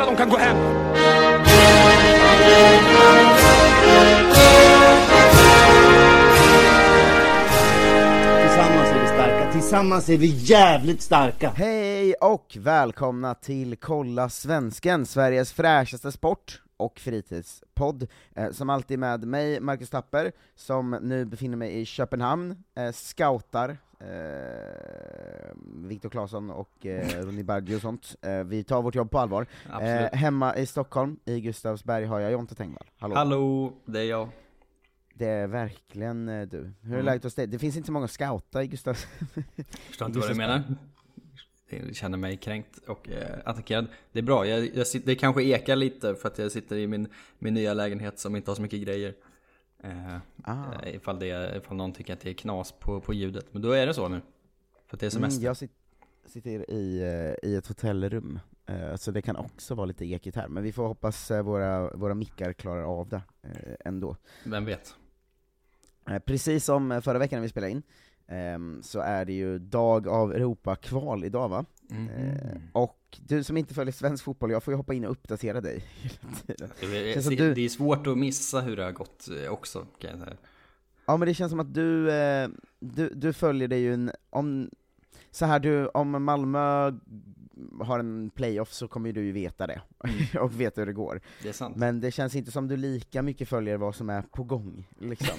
Andra de kan gå hem. Tillsammans är vi starka, tillsammans är vi jävligt starka! Hej och välkomna till Kolla Svensken, Sveriges fräschaste sport och fritidspodd, eh, som alltid med mig, Marcus Tapper, som nu befinner mig i Köpenhamn, eh, scoutar, eh, Viktor Claesson och eh, Ronny Bergi och sånt. Eh, vi tar vårt jobb på allvar. Eh, hemma i Stockholm, i Gustavsberg, har jag Jonte Tengvall. Hallå. Hallå, det är jag. Det är verkligen eh, du. Hur är Mm. läget hos dig? Det finns inte så många scoutar i Gustav... Förstår inte vad du menar. Jag känner mig kränkt och eh, attackerad. Det är bra, jag, jag, det kanske ekar lite för att jag sitter i min, min nya lägenhet som inte har så mycket grejer. Eh, Ah. eh, ifall, det, ifall någon tycker att det är knas på, på ljudet. Men då är det så nu. För det är semester. Mm, jag sit, sitter i, eh, i ett hotellrum, eh, så det kan också vara lite ekigt här, men vi får hoppas eh, våra, våra mickar klarar av det eh, ändå. Vem vet? Precis som förra veckan när vi spelade in, så är det ju dag av Europa-kval idag va? Mhm. Eh, och du som inte följer svensk fotboll, jag får ju hoppa in och uppdatera dig hela tiden. Det är, du- det är svårt att missa hur det har gått eh, också, kan jag säga. Ja men det känns som att du, eh, du, du följer dig ju en, om, så här du, om Malmö har en playoff så kommer ju du ju veta det, och veta hur det går. Det är sant. Men det känns inte som du lika mycket följer vad som är på gång, liksom.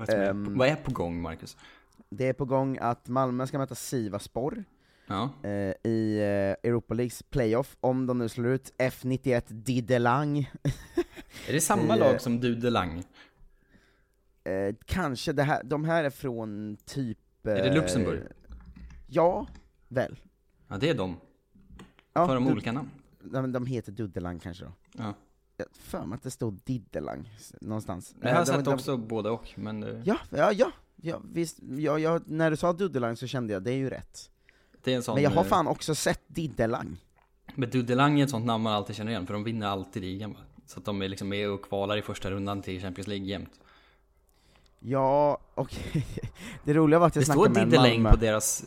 Är ehm, på, vad är på gång, Marcus? Det är på gång att Malmö ska möta Sivasspor Ja. eh, i eh, Europa Leagues playoff, om de nu slår ut F91 Didelang. Är det samma lag eh, som Dudelang? Eh, kanske, det här, de här är från typ... Är det eh, Luxemburg? Ja, väl. Ja, det är de. Ja, För de du- olika namn. De, de heter Dudelang kanske då. Ja. Jag för mig att det står Didelang s- någonstans. Jag har de- sett de- också både och, men eh, Ja, ja, ja, ja visst. Ja, ja, när du sa Dudelang så kände jag, det är ju rätt. det är en sån... Men jag har eh, fan också sett Didelang. Men Dudelang är ett sånt namn man alltid känner igen, för de vinner alltid ligan va? Så att de är liksom med och kvalar i första rundan till Champions League jämt. Ja, och det roliga var att jag Det snackade står med en Didelang Malmö, på deras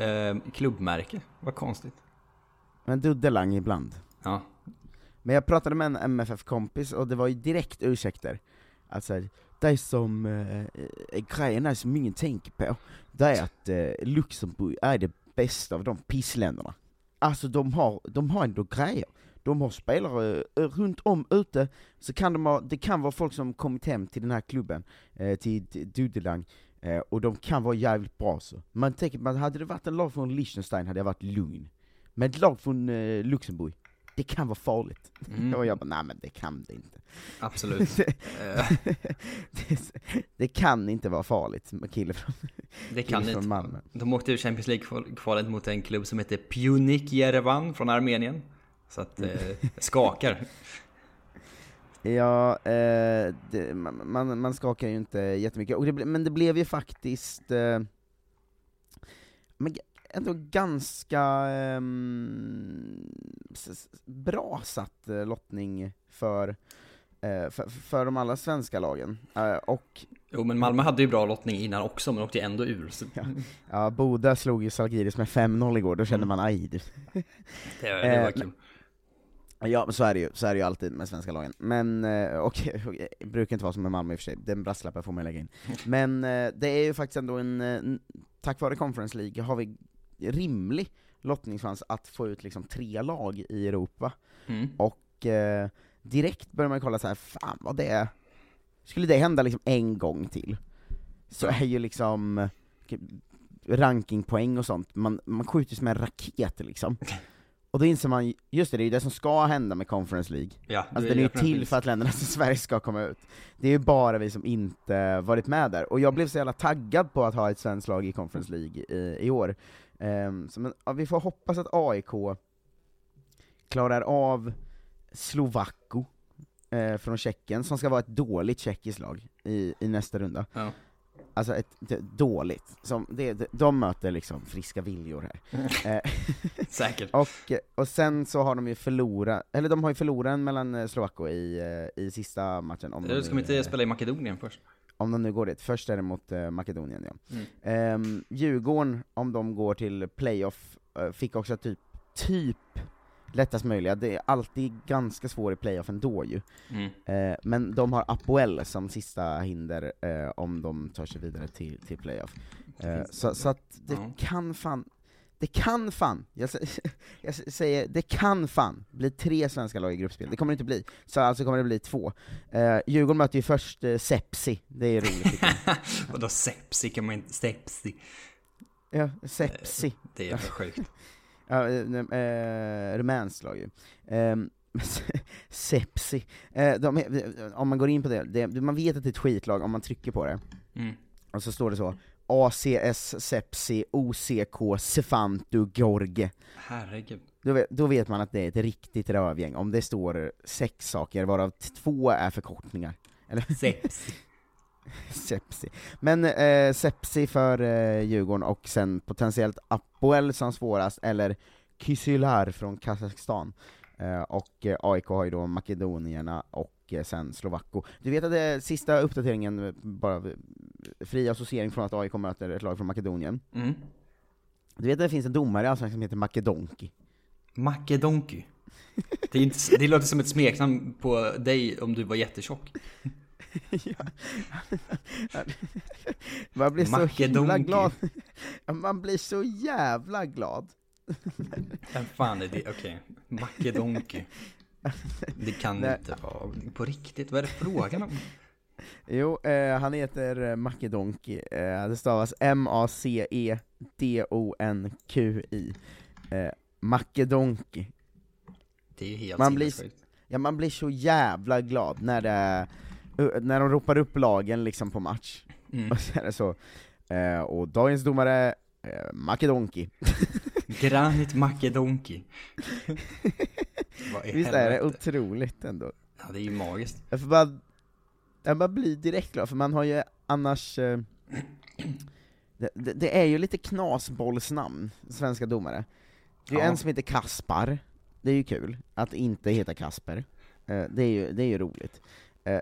eh, klubbmärke. Vad konstigt. men Dudelang ibland. Ja. Men jag pratade med en MFF-kompis och det var ju direkt ursäkter. Alltså, det som eh, grejerna grejen är som ingen tänker på, det är att eh, Luxemburg är det bästa av de pissländerna. Alltså de har, de har ändå grejer. De har spelare eh, runt om ute, så kan de ha, det kan vara folk som kommit hem till den här klubben, eh, till Dudelang, eh, och de kan vara jävligt bra så. Man tänker, man, hade det varit en lag från Liechtenstein hade jag varit lugn. Men ett lag från eh, Luxemburg, det kan vara farligt. Mm. Och jag bara, nej men det kan det inte. Absolut. Det, det kan inte vara farligt med kille från, det kan kille från. Malmö. De åkte ur Champions League-kvalet mot en klubb som heter Pjunik Jerevan från Armenien. Så att, eh, skakar. Ja, eh, det, man, man, man skakar ju inte jättemycket, och det, men det blev ju faktiskt eh, men ändå ganska s- bra satt eh, lottning för, eh, för, för de alla svenska lagen. Eh, och Jo men Malmö hade ju bra lottning innan också, men åkte ju ändå ur. Så Ja. ja, Boda slog ju Zalgiris med 5-0 igår, då kände Mm. man aj det, det var Eh, kul. Ja, men så är det ju, så är det ju alltid med svenska lagen. Men, eh, och, och det brukar inte vara som med Malmö i och för sig, den brasklappen får man lägga in. Men eh, det är ju faktiskt ändå en, eh, tack vare Conference League har vi rimlig lottningschans att få ut liksom tre lag i Europa. Mm. Och eh, direkt börjar man kolla så här, fan vad det är, skulle det hända liksom en gång till, så är ju liksom eh, rankingpoäng och sånt, man, man skjuter som en raket liksom. Och då inser man, just det, det är ju det som ska hända med Conference League. Ja, Alltså det den är ju till för att länderna som Sverige ska komma ut. Det är ju bara vi som inte varit med där, och jag blev så jävla taggad på att ha ett svenskt lag i Conference League i, i år. Ehm, så men, ja, vi får hoppas att AIK klarar av Slovakko eh, från Tjeckien, som ska vara ett dåligt tjeckiskt lag i, i nästa runda. Ja. Alltså ett, ett dåligt, som, det, de möter liksom friska viljor här. Eh, Säkert. och, och sen så har de ju förlorat, eller de har ju förlorat mellan eh, Slovakko i, eh, i sista matchen. Om Eller de ska vi inte eh, spela i Makedonien först? Om de nu går dit. Först är det mot eh, Makedonien ja. Mm. Ehm, Djurgården, om de går till playoff, eh, fick också typ, typ lättast möjliga. Det är alltid ganska svårt i playoff ändå ju. Mm. Eh, men de har Apoel som sista hinder eh, om de tar sig vidare till, till playoff. Eh, så, så att det Ja. kan fan, det kan fan, jag, jag säger, det kan fan bli tre svenska lag i gruppspel, det kommer det inte bli. Så alltså kommer det bli två. Eh, Djurgården möter ju först eh, Sepsi, det är roligt. Vadå sepsi kan man inte... Sepsi. Ja, Sepsi. Det är för sjukt. Ja, eh, eh, rumänskt lag ju. Ehm, Sepsi. Eh, de, om man går in på det, det, man vet att det är ett skitlag om man trycker på det. Mm. Och så står det så, ACS Sepsi OCK Sefantu Gorge. Herregud. Då vet, då vet man att det är ett riktigt rövgäng, om det står sex saker, varav två är förkortningar. Eller Sepsi. Sepsi. Men eh, Sepsi för eh, Djurgården, och sen potentiellt Apoel som svårast, eller Kysylar från Kazakstan. Eh, och eh, AIK har ju då Makedonierna och eh, sen Slovakko. Du vet att det är sista uppdateringen, eh, bara eh, fri associering från att AIK möter ett lag från Makedonien. Mm. Du vet att det finns en domare i Allsvenskan som heter Makedonki? Makedonky. Det, inte, det låter som ett smeknamn på dig om du var jättetjock. ja. Man blir så himla Makedonki. glad. Man blir så jävla glad. Vem fan är det? Okej. Makedonky. Det kan Nej. inte vara på riktigt. Vad är det frågan om? Jo, eh, han heter eh, Makedonki, eh, det stavas M-A-C-E-D-O-N-Q-I. Eh, Makedonki. Det är ju helt Man blir-. Ja, man blir så jävla glad när det, uh, när de ropar upp lagen liksom på match. Mm. Och så är det så, eh, och dagens domare, eh, Makedonki. Granit Makedonky. Vad i Visst är det otroligt ändå? Ja, det är ju magiskt. Jag får bara, jag bara blir direkt glad, för man har ju annars eh, det, det, det är ju lite knasbollsnamn, svenska domare. Det är ju Ja. en som heter Kaspar, det är ju kul, att inte heta Kasper. Eh, det, är ju, det är ju roligt. Eh,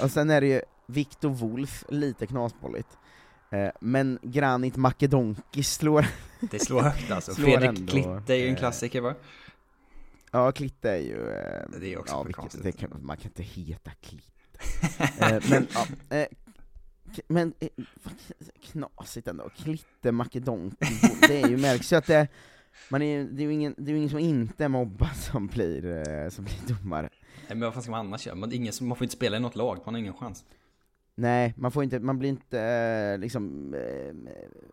och sen är det ju Viktor Wolf, lite knasbolligt. Men Granit Makedonki slår, Det slår högt alltså. Slår Fredrik ändå, Klitte är ju en klassiker va? ja Klitte är ju... Det är också ja, vilket, det kan, man kan inte heta Klitte. Eh, men, ja, eh, men eh, knasigt ändå, Klitte Makedonki, det är ju, märks ju att det, man är, det är ju ingen, det är ingen som inte är mobbad som blir, som blir domare. Nej, men vad fan ska man annars göra? Man, ingen, man får inte spela i något lag, man har ingen chans. Nej, man får inte, man blir inte liksom,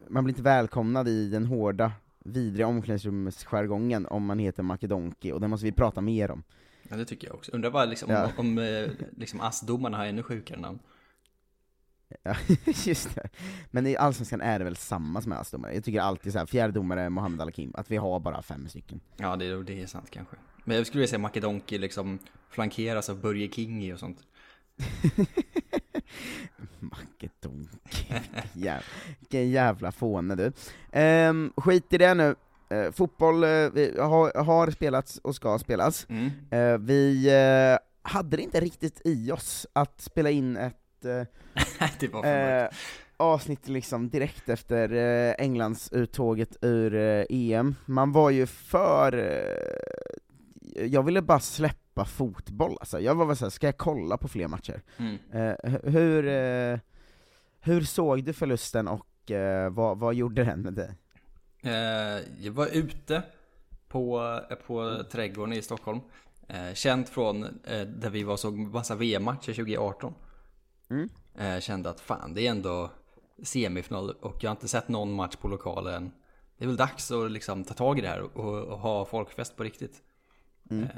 man blir inte välkomnad i den hårda, vidriga omklädningsrumsjargongen om man heter Makedonki, och det måste vi prata mer om. Ja det tycker jag också. Undrar vad liksom, Ja. om, om eh, liksom ASS-domarna har ännu sjukare namn. Ja, just det. Men i Allsvenskan är det väl samma som ASS-domare? Jag tycker alltid så här, fjärde domare är Mohammed Al-Hakim, att vi har bara fem stycken. Ja det, det är sant kanske. Men jag skulle vilja säga Makedonki liksom flankeras av Börje Kingi och sånt. Makedonki, Jäv, vilken jävla fåne du. Ehm, skit i det nu. Eh, fotboll eh, har, har spelats och ska spelas. Mm. Eh, vi eh, hade det inte riktigt i oss att spela in ett eh, eh, avsnitt liksom direkt efter eh, Englands uttåget ur eh, EM. Man var ju för, jag ville bara släppa fotboll alltså. Jag var väl såhär, ska jag kolla på fler matcher? Mm. Hu- hur, hur såg du förlusten och vad, vad gjorde den med dig? Eh, jag var ute på, eh, på Trädgården i Stockholm. Eh, känt från eh, där vi var såg massa VM-matcher 2018. Mm. Eh, kände att fan, det är ändå semifinal och jag har inte sett någon match på lokalen. Det är väl dags att liksom ta tag i det här och, och ha folkfest på riktigt. Mm. Eh,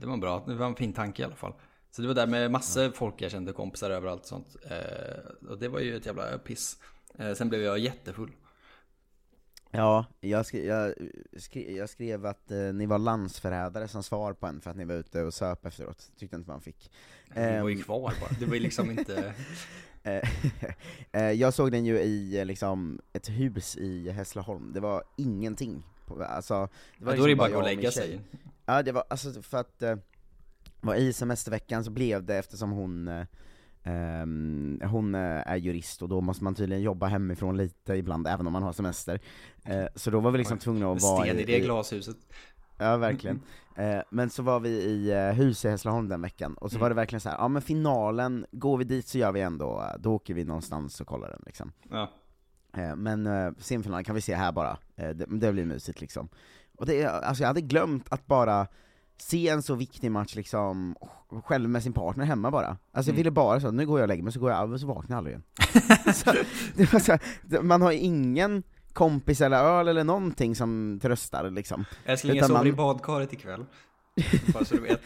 det var en bra, det var en fin tanke i alla fall. Så det var där med massor folk jag kände, kompisar överallt och sånt. Och det var ju ett jävla piss. Sen blev jag jättefull. Ja, jag, skri, jag, skri, jag skrev att eh, ni var landsförrädare som svar på en för att ni var ute och söp efteråt, tyckte inte man fick. Det var ju Ehm, kvar bara. Det var ju liksom inte... Eh, eh, jag såg den ju i eh, liksom ett hus i Hässleholm, det var ingenting. På, alltså, det Ja, var då är det liksom bara att och min lägga sig. Ja, det var alltså för att eh, var i semesterveckan så blev det eftersom hon eh, ehm, hon eh, är jurist och då måste man tydligen jobba hemifrån lite ibland, även om man har semester. Eh, så då var vi liksom tvungna att vara Sten i det glashuset. Ja, verkligen. Eh, men så var vi i eh, hus i Hässleholm den veckan, och så Mm. var det verkligen så här, ja men finalen, går vi dit så gör vi ändå, då åker vi någonstans och kollar den liksom. Ja. Eh, men eh, semifinalen kan vi se här bara, det, det blir mysigt liksom. Och det, alltså jag hade glömt att bara se en så viktig match liksom, själv med sin partner hemma bara. Alltså jag Mm. ville bara så, nu går jag och lägger mig, så går jag av och så vaknar jag aldrig igen. så, man har ingen kompis eller öl eller någonting som tröstar liksom. Älskling, jag sover i man- badkaret ikväll. Bara så du vet.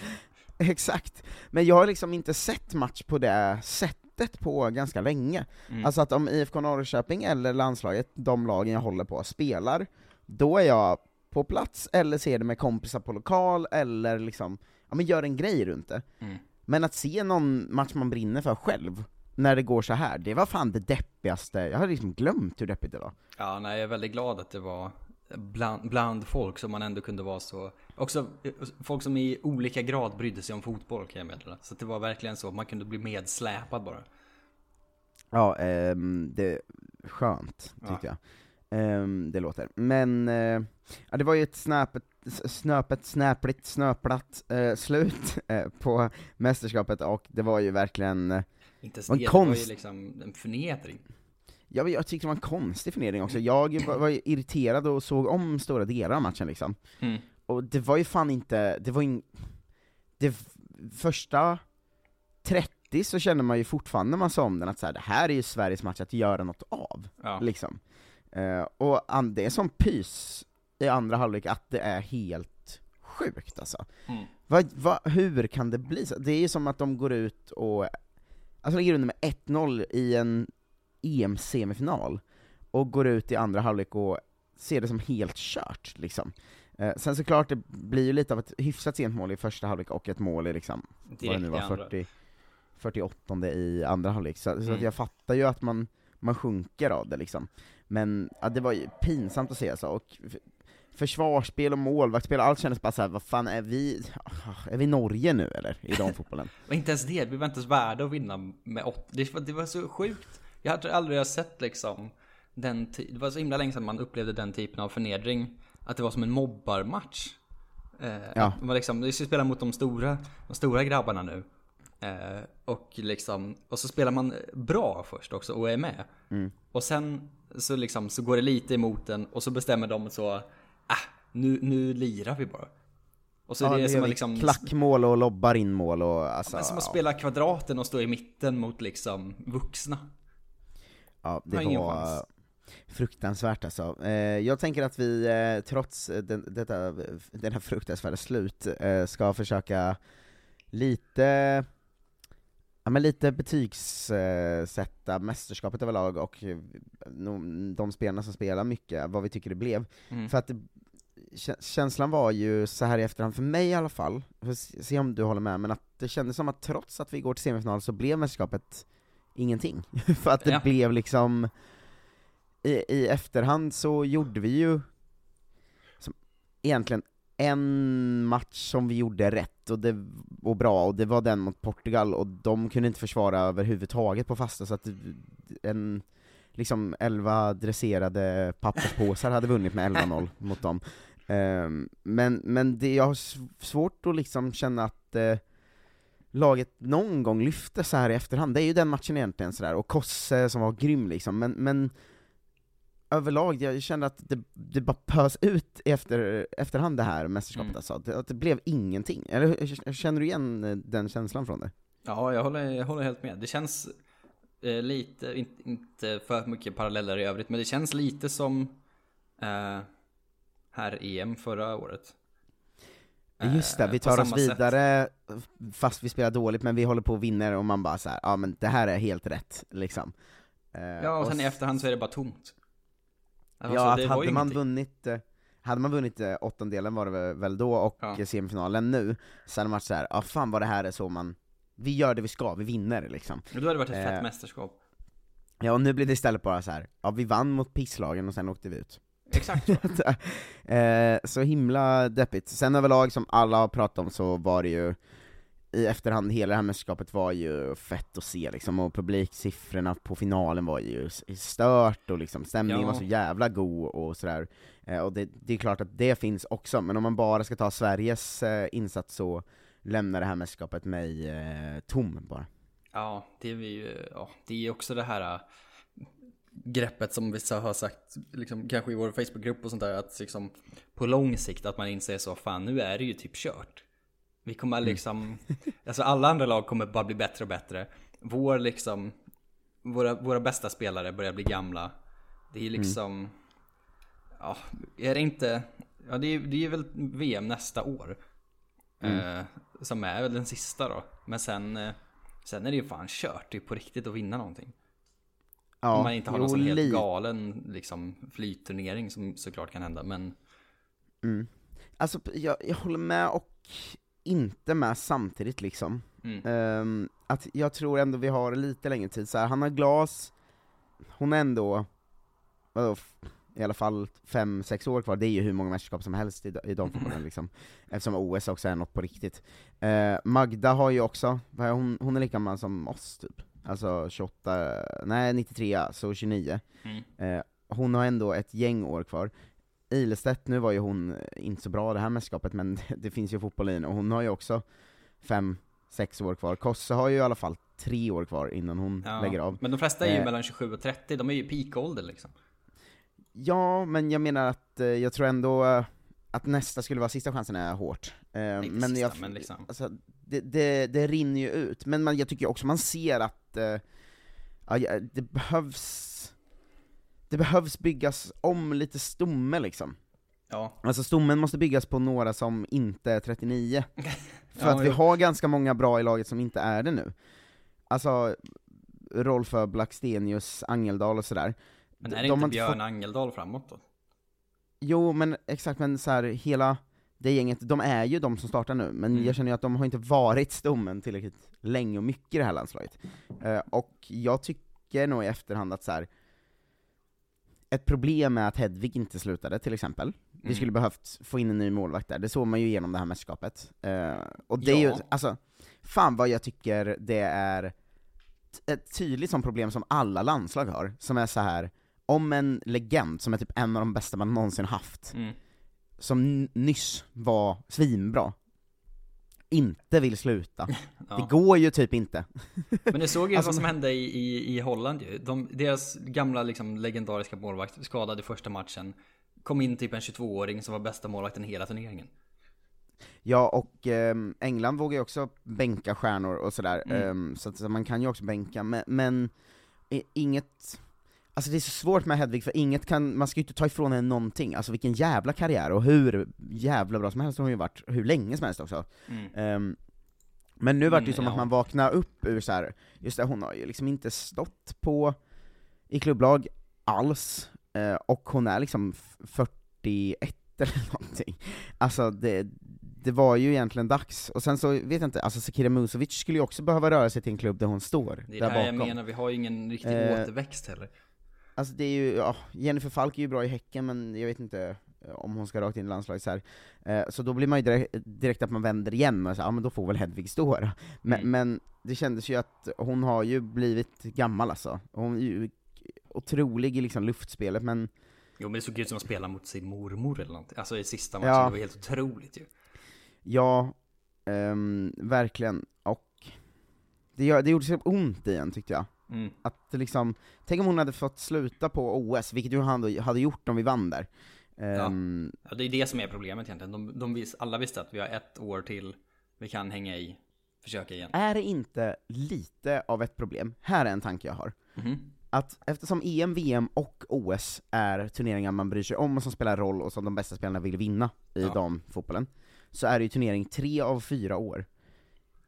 Exakt, men jag har liksom inte sett match på det sättet på ganska länge. Mm. Alltså att om IFK Norrköping eller landslaget, de lagen jag håller på, spelar, då är jag på plats, eller ser det med kompisar på lokal, eller liksom, ja men gör en grej runt det. Mm. Men att se någon match man brinner för själv, när det går så här, det var fan det deppigaste, jag hade liksom glömt hur deppigt det var. Ja, nej, jag är väldigt glad att det var bland, bland folk som man ändå kunde vara så... Också eh, folk som i olika grad brydde sig om fotboll kan jag meddela. Så det var verkligen så, man kunde bli medsläpad bara. Ja, ehm, det är skönt, tyckte jag. Ehm, det låter. Men, eh, ja, det var ju ett snäpet, snöpet, snäpligt, snöplat eh, slut eh, på mästerskapet, och det var ju verkligen, Inte ens det, det var ju konst- liksom en förnedring. ja, jag tyckte det var en konstig förnedring också. Jag var, var irriterad och såg om stora delar av matchen liksom. Mm. Och det var ju fan inte, det var ju det första 30 så kände man ju fortfarande när man sa om den att så här, det här är ju Sveriges match att göra något av. Ja. Liksom. Eh, och det är som pys i andra halvlek att det är helt sjukt alltså. Mm. Vad- vad- hur kan det bli så? Det är ju som att de går ut och, alltså ligger under med 1-0 i en EM-semifinal, och går ut i andra halvlek och ser det som helt kört liksom. Eh, sen såklart, det blir ju lite av ett hyfsat sent mål i första halvlek och ett mål i liksom, vad det Direkt nu var, andra. 40, 48 i andra halvlek, så, så att Mm. jag fattar ju att man, man sjunker av det liksom. Men ja, det var ju pinsamt att se alltså, och försvarsspel och målvaktsspel, allt kändes bara såhär, vad fan är vi, är vi Norge nu eller, i damfotbollen? Och inte ens det, vi var inte ens värda att vinna med åtta. Det, var- det var så sjukt. Jag hade aldrig sett liksom den Det var så himla länge sedan man upplevde den typen av förnedring. Att det var som en mobbarmatch. Eh, Ja. man liksom, vi ska spela mot de stora, de stora grabbarna nu. Eh, och liksom, och så spelar man bra först också och är med. Mm. Och sen så liksom, så går det lite emot en och så bestämmer de så, ah, nu, nu lirar vi bara. Och så ja, är det som att liksom klackmål och lobbar in mål och alltså, men som att ja. spela kvadraten och stå i mitten mot liksom vuxna. Ja, det var chans. fruktansvärt alltså. Eh, jag tänker att vi, eh, trots eh, den, detta, den här fruktansvärda slut, ska försöka lite, ja men lite betygssätta mästerskapet överlag och eh, de spelarna som spelar mycket, vad vi tycker det blev. Mm. För att det, kä- känslan var ju så här i efterhand, för mig i alla fall, får se se om du håller med, men att det kändes som att trots att vi går till semifinal så blev mästerskapet ingenting. för att det Ja. blev liksom, i, i efterhand så gjorde vi ju som, egentligen en match som vi gjorde rätt och, det, och bra, och det var den mot Portugal, och de kunde inte försvara överhuvudtaget på fasta, så att en liksom 11 dresserade papperspåsar hade vunnit med 11-0 mot dem. Ehm, men, men det, jag har svårt att liksom känna att eh, laget någon gång lyfte så här i efterhand, det är ju den matchen egentligen sådär, och Kosse som var grym liksom, men, men överlag, jag kände att det, det bara pös ut efter, efterhand det här mästerskapet Mm. alltså, att det blev ingenting. Eller känner du igen eh, den känslan från det? Ja, jag håller, jag håller helt med. Det känns eh, lite, in, inte för mycket paralleller i övrigt, men det känns lite som eh, här EM förra året. Just det, Eh, vi tar oss samma sätt. vidare fast vi spelar dåligt, men vi håller på och vinner och man bara så här, ja men det här är helt rätt, liksom. Eh, Ja, och sen i efterhand så är det bara tomt. Alltså, Ja, att var hade man vunnit, eh, hade man vunnit eh, åttondelen var det väl- då, och Ja. eh, semifinalen nu, så hade man varit såhär, ja fan vad det här är så man, vi gör det vi ska, vi vinner liksom. Då hade det varit ett fett Eh, mästerskap. Ja, och nu blir det istället bara så här. ja vi vann mot pisslagen och sen åkte vi ut. Exakt så. eh, så himla deppigt. Sen överlag, som alla har pratat om, så var det ju i efterhand, hela det här mästerskapet var ju fett att se liksom, och publiksiffrorna på finalen var ju stört, och liksom stämningen Ja. var så jävla god och sådär. Eh, och det, det är klart att det finns också, men om man bara ska ta Sveriges eh, insats så lämnar det här mästerskapet mig eh, tom bara. Ja, det är ju, ja, det är också det här äh, greppet som vissa har sagt, liksom, kanske i vår Facebookgrupp och sånt där, att liksom på lång sikt att man inser så, fan nu är det ju typ kört. Vi kommer liksom, alltså alla andra lag kommer bara bli bättre och bättre. Vår liksom, våra, våra bästa spelare börjar bli gamla. Det är liksom, ja, är det inte, ja det är, det är väl VM nästa år. Eh, som är väl den sista då. Men sen, eh, sen är det ju fan kört, det är på riktigt att vinna någonting. Ja, Om man inte har någon sån helt galen liksom, flytturnering som såklart kan hända. Men Mm. Alltså, jag, jag håller med och inte med samtidigt liksom. Mm. Ehm, att jag tror ändå vi har lite längre tid, så här, Hanna Glas, hon är ändå, vadå, i alla fall fem, sex år kvar, det är ju hur många mästerskap som helst i, i damfotbollen liksom, eftersom OS också är något på riktigt. Eh, Magda har ju också, hon, hon är lika gammal som oss typ, alltså 28, nej 93, så 29. Mm. Eh, hon har ändå ett gäng år kvar. Ilestedt, nu var ju hon inte så bra det här mästerskapet, men det, finns ju fotboll i henne, och hon har ju också fem, sex år kvar. Kosse har ju i alla fall tre år kvar innan hon ja. lägger av. Men de flesta är ju Eh. mellan 27 och 30, de är ju peakålder liksom. Ja, men jag menar att eh, jag tror ändå eh, att nästa skulle vara sista chansen är hårt. Eh, men sista, jag, men liksom. alltså, det, det, det rinner ju ut, men man, jag tycker också man ser att eh, ja, det behövs det behövs byggas om lite stomme liksom. Ja, Alltså stommen måste byggas på några som inte är 39. För Ja, att vi jo. har ganska många bra i laget som inte är det nu. Alltså, Rolf Blackstenius, Angeldal och sådär. men är De det har inte Björn fått- Angeldal framåt då? Jo, men exakt, men så här, hela det gänget, de är ju de som startar nu, men Mm. jag känner ju att de har inte varit stommen tillräckligt länge och mycket i det här landslaget. Eh, och jag tycker nog i efterhand att så här. Ett problem är att Hedvig inte slutade till exempel. Vi Mm. skulle behövt få in en ny målvakt där, det såg man ju igenom det här mästerskapet. Eh, och det är ju, Ja. alltså, fan vad jag tycker det är ett tydligt sånt problem som alla landslag har, som är så här om en legend som är typ en av de bästa man någonsin haft, Mm. som nyss var svinbra, inte vill sluta. Ja. Det går ju typ inte. Men det såg ju Alltså, vad som hände i, i, i Holland ju. De, deras gamla liksom, legendariska målvakt skadade första matchen. Kom in typ en 22-åring som var bästa målvakten i hela turneringen. Ja, och ehm, England vågar ju också bänka stjärnor och sådär, Mm. ehm, så, att, så man kan ju också bänka, men, men inget Alltså det är så svårt med Hedvig, för inget kan, man ska ju inte ta ifrån henne någonting, alltså vilken jävla karriär, och hur jävla bra som helst har hon ju varit, hur länge som helst också. Mm. Ehm, men nu vart det ju Mm, som ja. att man vaknar upp ur så här. just det, hon har ju liksom inte stått på i klubblag alls, eh, och hon är liksom f- 41 eller någonting. Alltså det, det var ju egentligen dags, och sen så vet jag inte, alltså Sakira Musovic skulle ju också behöva röra sig till en klubb där hon står, Det är där det här jag menar, vi har ju ingen riktig Eh, återväxt heller. Alltså det är ju, ja, Jennifer Falk är ju bra i Häcken, men jag vet inte eh, om hon ska rakt in i landslaget så. Eh, så då blir man ju direkt, direkt att man vänder igen, och så, ja men då får väl Hedvig stå då. Men, Mm. men det kändes ju att hon har ju blivit gammal alltså. Hon är ju otrolig i liksom luftspelet, men Jo men det såg ut som att spela mot sin mormor eller någonting. Alltså i sista matchen, Ja. det var helt otroligt ju. Ja, ehm, verkligen. Och det, det gjorde så ont i en tyckte jag. Mm. Att liksom, tänk om hon hade fått sluta på OS, vilket ju han hade gjort om vi vann där. Ehm, Ja, det är det som är problemet egentligen. De, de vis, alla visste att vi har ett år till, vi kan hänga i, försöka igen. Är det inte lite av ett problem? Här är en tanke jag har. Mhm. Att eftersom EM, VM och OS är turneringar man bryr sig om och som spelar roll och som de bästa spelarna vill vinna i Ja. damfotbollen, så är det ju turnering tre av fyra år.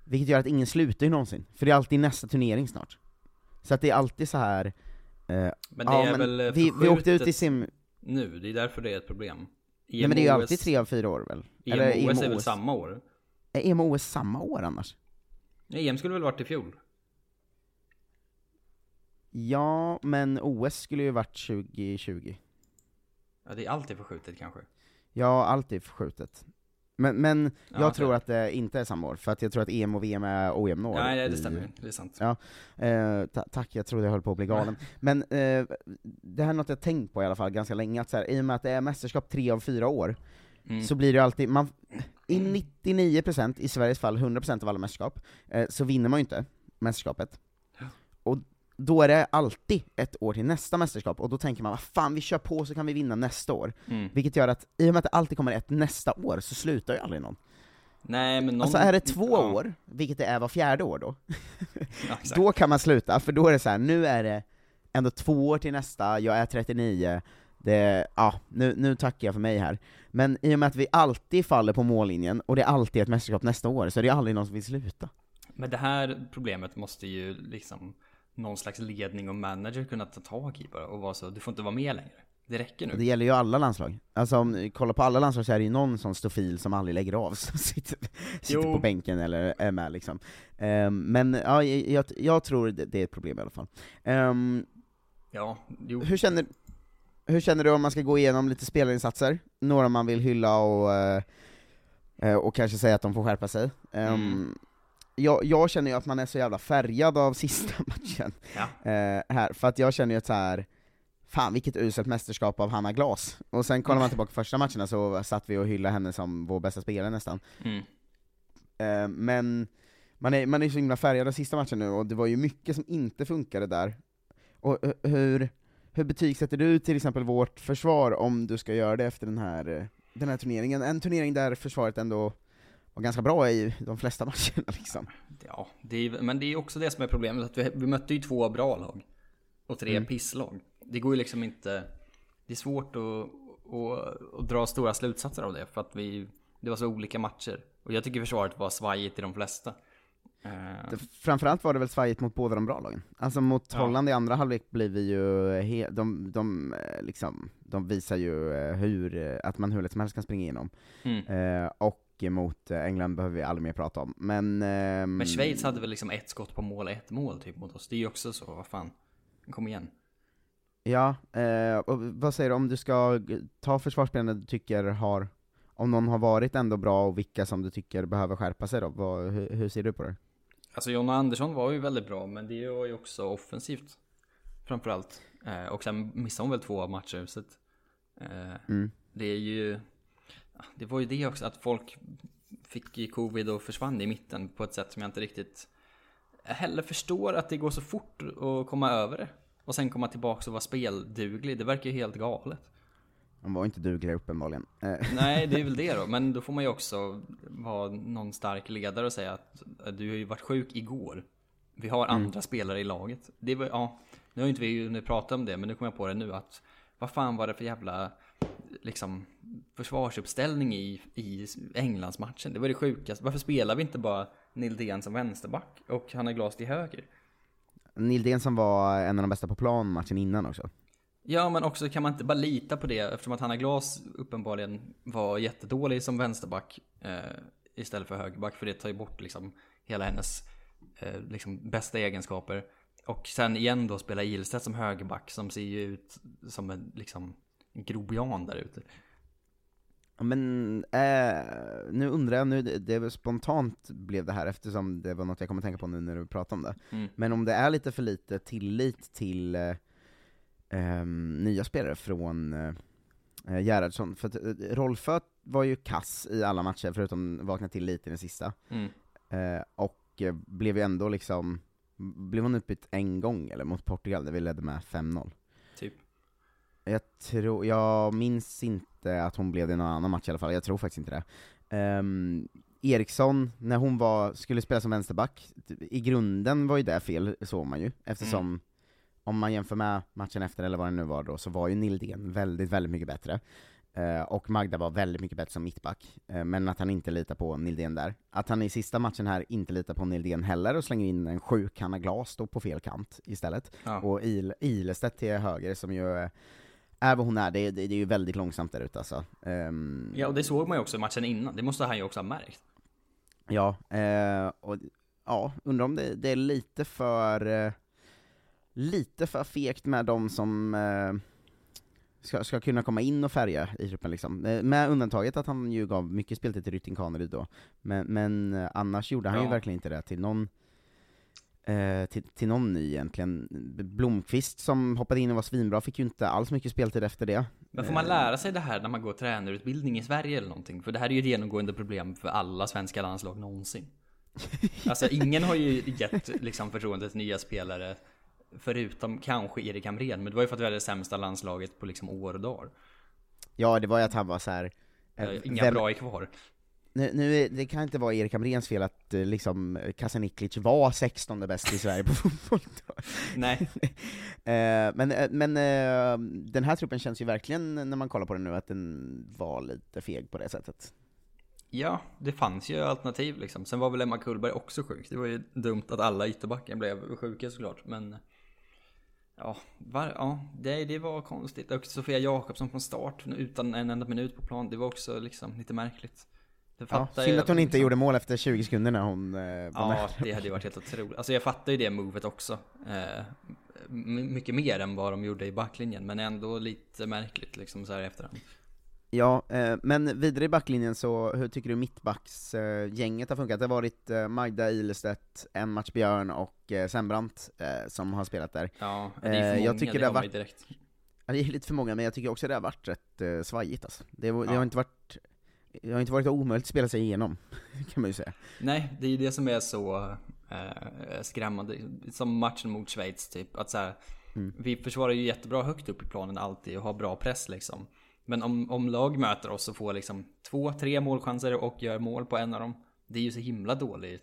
Vilket gör att ingen slutar ju någonsin, för det är alltid nästa turnering snart. Så att det är alltid så här. eh, Men det ja, är men väl vi, vi åkte ut i sim... nu, det är därför det är ett problem. Nej men det är ju EM, alltid tre av fyra år väl? EM och OS är väl samma år? Är EM och OS samma år annars? Nej, EM skulle väl varit i fjol? Ja, men OS skulle ju varit 2020. Ja, det är alltid förskjutet kanske. Ja, allt är förskjutet. Men, men Ja, jag tror att det inte är samma år, för att jag tror att EM och VM är ojämna år. Nej, det stämmer. Det är sant. Ja, eh, ta tack, jag trodde jag höll på att bli galen. Men eh, det här är något jag tänkt på i alla fall ganska länge, att så här, i och med att det är mästerskap tre av fyra år, Mm. så blir det alltid, man, i 99%, i Sveriges fall 100% av alla mästerskap, eh, så vinner man ju inte mästerskapet. Och då är det alltid ett år till nästa mästerskap, och då tänker man vad fan vi kör på så kan vi vinna nästa år. Mm. Vilket gör att, i och med att det alltid kommer ett nästa år, så slutar ju aldrig någon. Nej, men någon... Alltså är det två ja. år, vilket det är var fjärde år då, Ja, då kan man sluta, för då är det så här, nu är det ändå två år till nästa, jag är 39, det, ja, nu, nu tackar jag för mig här. Men i och med att vi alltid faller på mållinjen, och det är alltid ett mästerskap nästa år, så är det aldrig någon som vill sluta. Men det här problemet måste ju liksom någon slags ledning och manager kunna ta tag i bara och vara så, du får inte vara med längre. Det räcker nu. Det gäller ju alla landslag. Alltså om ni kollar på alla landslag så är det ju någon sån stofil som aldrig lägger av, som sitter, sitter på bänken eller är med liksom. Ehm, men ja, jag, jag, tror det, är ett problem i alla fall. Ehm, Ja, jo. hur, känner, hur känner du om man ska gå igenom lite spelarinsatser? Några man vill hylla och, eh, eh, och kanske säga att de får skärpa sig. Ehm, Mm. Jag, jag känner ju att man är så jävla färgad av sista matchen Ja. eh, här, för att jag känner ju att så här. Fan vilket uselt mästerskap av Hanna Glas. Och sen kollar man tillbaka på första matcherna så satt vi och hyllade henne som vår bästa spelare nästan. Mm. Eh, men man är, man är så himla färgad av sista matchen nu, och det var ju mycket som inte funkade där. Och eh, hur, hur betygsätter du till exempel vårt försvar om du ska göra det efter den här, eh, den här turneringen? En turnering där försvaret ändå var ganska bra i de flesta matcherna liksom. Ja, det är, men det är också det som är problemet, att vi, vi mötte ju två bra lag. Och tre Mm. pisslag. Det går ju liksom inte... Det är svårt att, att, att dra stora slutsatser av det, för att vi... Det var så olika matcher. Och jag tycker försvaret var svajigt i de flesta. Det, framförallt var det väl svajigt mot båda de bra lagen. Alltså mot Ja. Holland i andra halvlek blir vi ju, he, de, de, liksom, de visar ju eh, hur, eh, att man hur lätt som helst kan springa igenom. mm. Eh, och mot eh, England behöver vi aldrig mer prata om. Men, ehm, Men Schweiz hade väl liksom ett skott på mål, ett mål typ mot oss. Det är ju också så, vad fan. Kom igen. Ja, eh, och vad säger du om du ska ta försvarsspelarna du tycker har, om någon har varit ändå bra och vilka som du tycker behöver skärpa sig då? Vad, hur, hur ser du på det? Alltså Jonna Andersson var ju väldigt bra, men det var ju också offensivt. Framförallt. Eh, och sen missade hon väl två matcher, så att, eh, Mm. Det är ju... Det var ju det också, att folk fick ju covid och försvann i mitten på ett sätt som jag inte riktigt heller förstår att det går så fort att komma över det. Och sen komma tillbaka och vara spelduglig, det verkar ju helt galet. De var inte dugliga uppenbarligen. Eh, Nej, det är väl det då. Men då får man ju också vara någon stark ledare och säga att att du har ju varit sjuk igår. Vi har andra spelare i laget. Det var, ja, nu har ju inte vi hunnit prata om det, men nu kommer jag på det nu att vad fan var det för jävla liksom försvarsuppställning i, i Englandsmatchen? Det var det sjukaste. Varför spelar vi inte bara Nildén som vänsterback och Hanna Glas till höger? Nildén som var en av de bästa på plan matchen innan också. Ja, men också kan man inte bara lita på det eftersom att Hanna Glas uppenbarligen var jättedålig som vänsterback eh, istället för högerback, för det tar ju bort liksom hela hennes eh, liksom bästa egenskaper. Och sen igen då spela Ilstedt som högerback som ser ju ut som en liksom grobian där ute. Men eh, nu undrar jag, nu, det, det spontant blev det här eftersom det var något jag kommer att tänka på nu när du pratade om det. Mm. Men om det är lite för lite tillit till, eh, ehm, nya spelare från uh, Gerhardsson, för att uh, Rolfö var ju kass i alla matcher förutom vakna till lite i den sista, Mm. Eh, och eh, blev ju ändå liksom, blev hon utbytt en gång eller mot Portugal där vi ledde med 5-0? Typ. Jag tror, jag minns inte att hon blev det i någon annan match i alla fall, jag tror faktiskt inte det. Ehm, Eriksson, när hon var, skulle spela som vänsterback, i grunden var ju det fel, såg man ju, eftersom Mm. om man jämför med matchen efter, eller vad det nu var då, så var ju Nildén väldigt, väldigt mycket bättre. Eh, och Magda var väldigt mycket bättre som mittback, eh, men att han inte litar på Nildén där. Att han i sista matchen här inte litar på Nildén heller och slänger in en sju kanna glas då på fel kant istället. Ja. Och Il Ilestedt till höger som ju eh, är vad hon är, det, det, det är ju väldigt långsamt där ute alltså. Ehm, ja, och det såg man ju också matchen innan. Det måste han ju också ha märkt. Ja, eh, och ja, undrar om det, det är lite för eh, lite för fegt med de som eh, ska, ska kunna komma in och färga i truppen liksom. Eh, med undantaget att han ju gav mycket speltid till Rytting Kaneryd då, men, men eh, annars gjorde han ju Ja. verkligen inte det till någon eh, till, till någon ny egentligen. Blomqvist som hoppade in och var svinbra fick ju inte alls mycket speltid efter det. Men får man lära sig det här när man går tränarutbildning i Sverige eller någonting? För det här är ju ett genomgående problem för alla svenska landslag någonsin. Alltså ingen har ju gett liksom förtroende till nya spelare Förutom kanske Erik Hamrén, men det var ju för att vi hade det sämsta landslaget på liksom år och dagar. Ja, det var ju att han var så här. eh, Eh, Inga vem- bra är kvar. Nu, nu det kan inte vara Erik Hamréns fel att eh, liksom Kasaniklic var 16 bäst i Sverige på fotboll. Nej, Eh, men eh, men den här truppen känns ju verkligen, när man kollar på den nu, att den var lite feg på det sättet. ja, det fanns ju alternativ liksom. Sen var väl Emma Kullberg också sjuk. Det var ju dumt att alla ytterbackar blev sjuka såklart, men Ja, var, ja det, det var konstigt. Och Sofia Jakobsson från start utan en enda minut på plan, det var också liksom lite märkligt. Ja, synd att hon inte liksom. gjorde mål efter 20 sekunder när hon eh, var Ja, med. det hade ju varit helt otroligt. Alltså jag fattar ju det movet också. Eh, my- mycket mer än vad de gjorde i backlinjen, men ändå lite märkligt liksom så här i efterhand. Ja, eh, men vidare i backlinjen så, hur tycker du mittbacksgänget gänget har funkat? Det har varit eh, Magda Ilestedt, en match Björn och eh, Sembrant eh, som har spelat där. Ja, det är för Eh, många, jag tycker det det har varit- direkt. Ja, det är lite för många, men jag tycker också det har varit rätt eh, svajigt alltså. det, det Ja. har inte varit det har inte varit omöjligt att spela sig igenom, kan man ju säga. Nej, det är ju det som är så eh, skrämmande. Som matchen mot Schweiz typ. Att så här, Mm. Vi försvarar ju jättebra högt upp i planen alltid och har bra press liksom. Men om, om lag möter oss och får liksom två, tre målchanser och gör mål på en av dem. Det är ju så himla dåligt.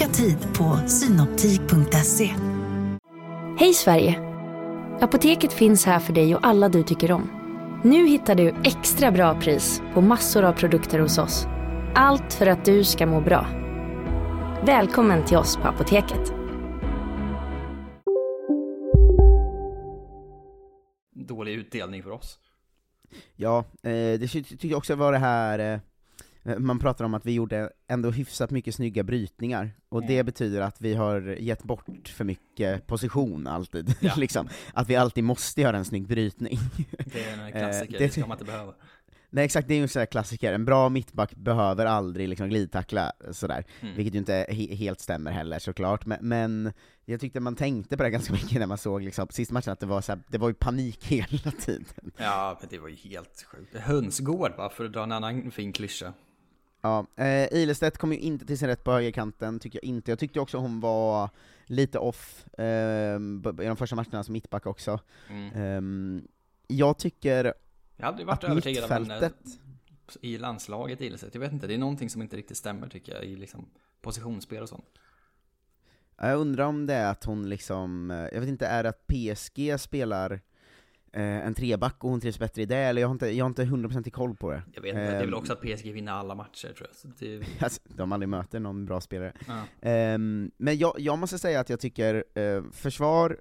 Boka tid på synoptik.se. Hej Sverige! Apoteket finns här för dig och alla du tycker om. Nu hittar du extra bra pris på massor av produkter hos oss. Allt för att du ska må bra. Välkommen till oss på Apoteket. Dålig utdelning för oss. Ja, eh, det ty- tycker jag också var det här, eh, man pratar om att vi gjorde ändå hyfsat mycket snygga brytningar, och det betyder att vi har gett bort för mycket position alltid, Ja. liksom. Att vi alltid måste göra en snygg brytning. Det är en Eh, klassiker, det- det ska man inte behöva. Nej exakt, det är ju en sån här klassiker, en bra mittback behöver aldrig liksom glidtackla sådär, Mm. vilket ju inte he- helt stämmer heller såklart, men, men jag tyckte man tänkte på det ganska mycket när man såg liksom, sista matchen, att det var, så här, det var ju panik hela tiden. Ja, men det var ju helt sjukt. Hönsgård va, för att dra en annan fin klyscha. Ja, eh, Ilestedt kom ju inte till sin rätt på högerkanten, tycker jag inte. Jag tyckte också hon var lite off eh, i de första matcherna som mittback också. Mm. Ehm, jag tycker Jag har aldrig varit att övertygad av henne i landslaget i Jag vet inte, det är någonting som inte riktigt stämmer tycker jag i liksom positionsspel och sånt. jag undrar om det är att hon liksom, eh, jag vet inte, är det att PSG spelar eh, en treback och hon trivs bättre i det, eller jag har inte, jag har inte 100% koll på det. Jag vet inte, det är väl Ehm, också att PSG vinner alla matcher tror jag. Så det, Alltså, de aldrig möter någon bra spelare. ja. Ehm, men jag, jag måste säga att jag tycker eh, försvar,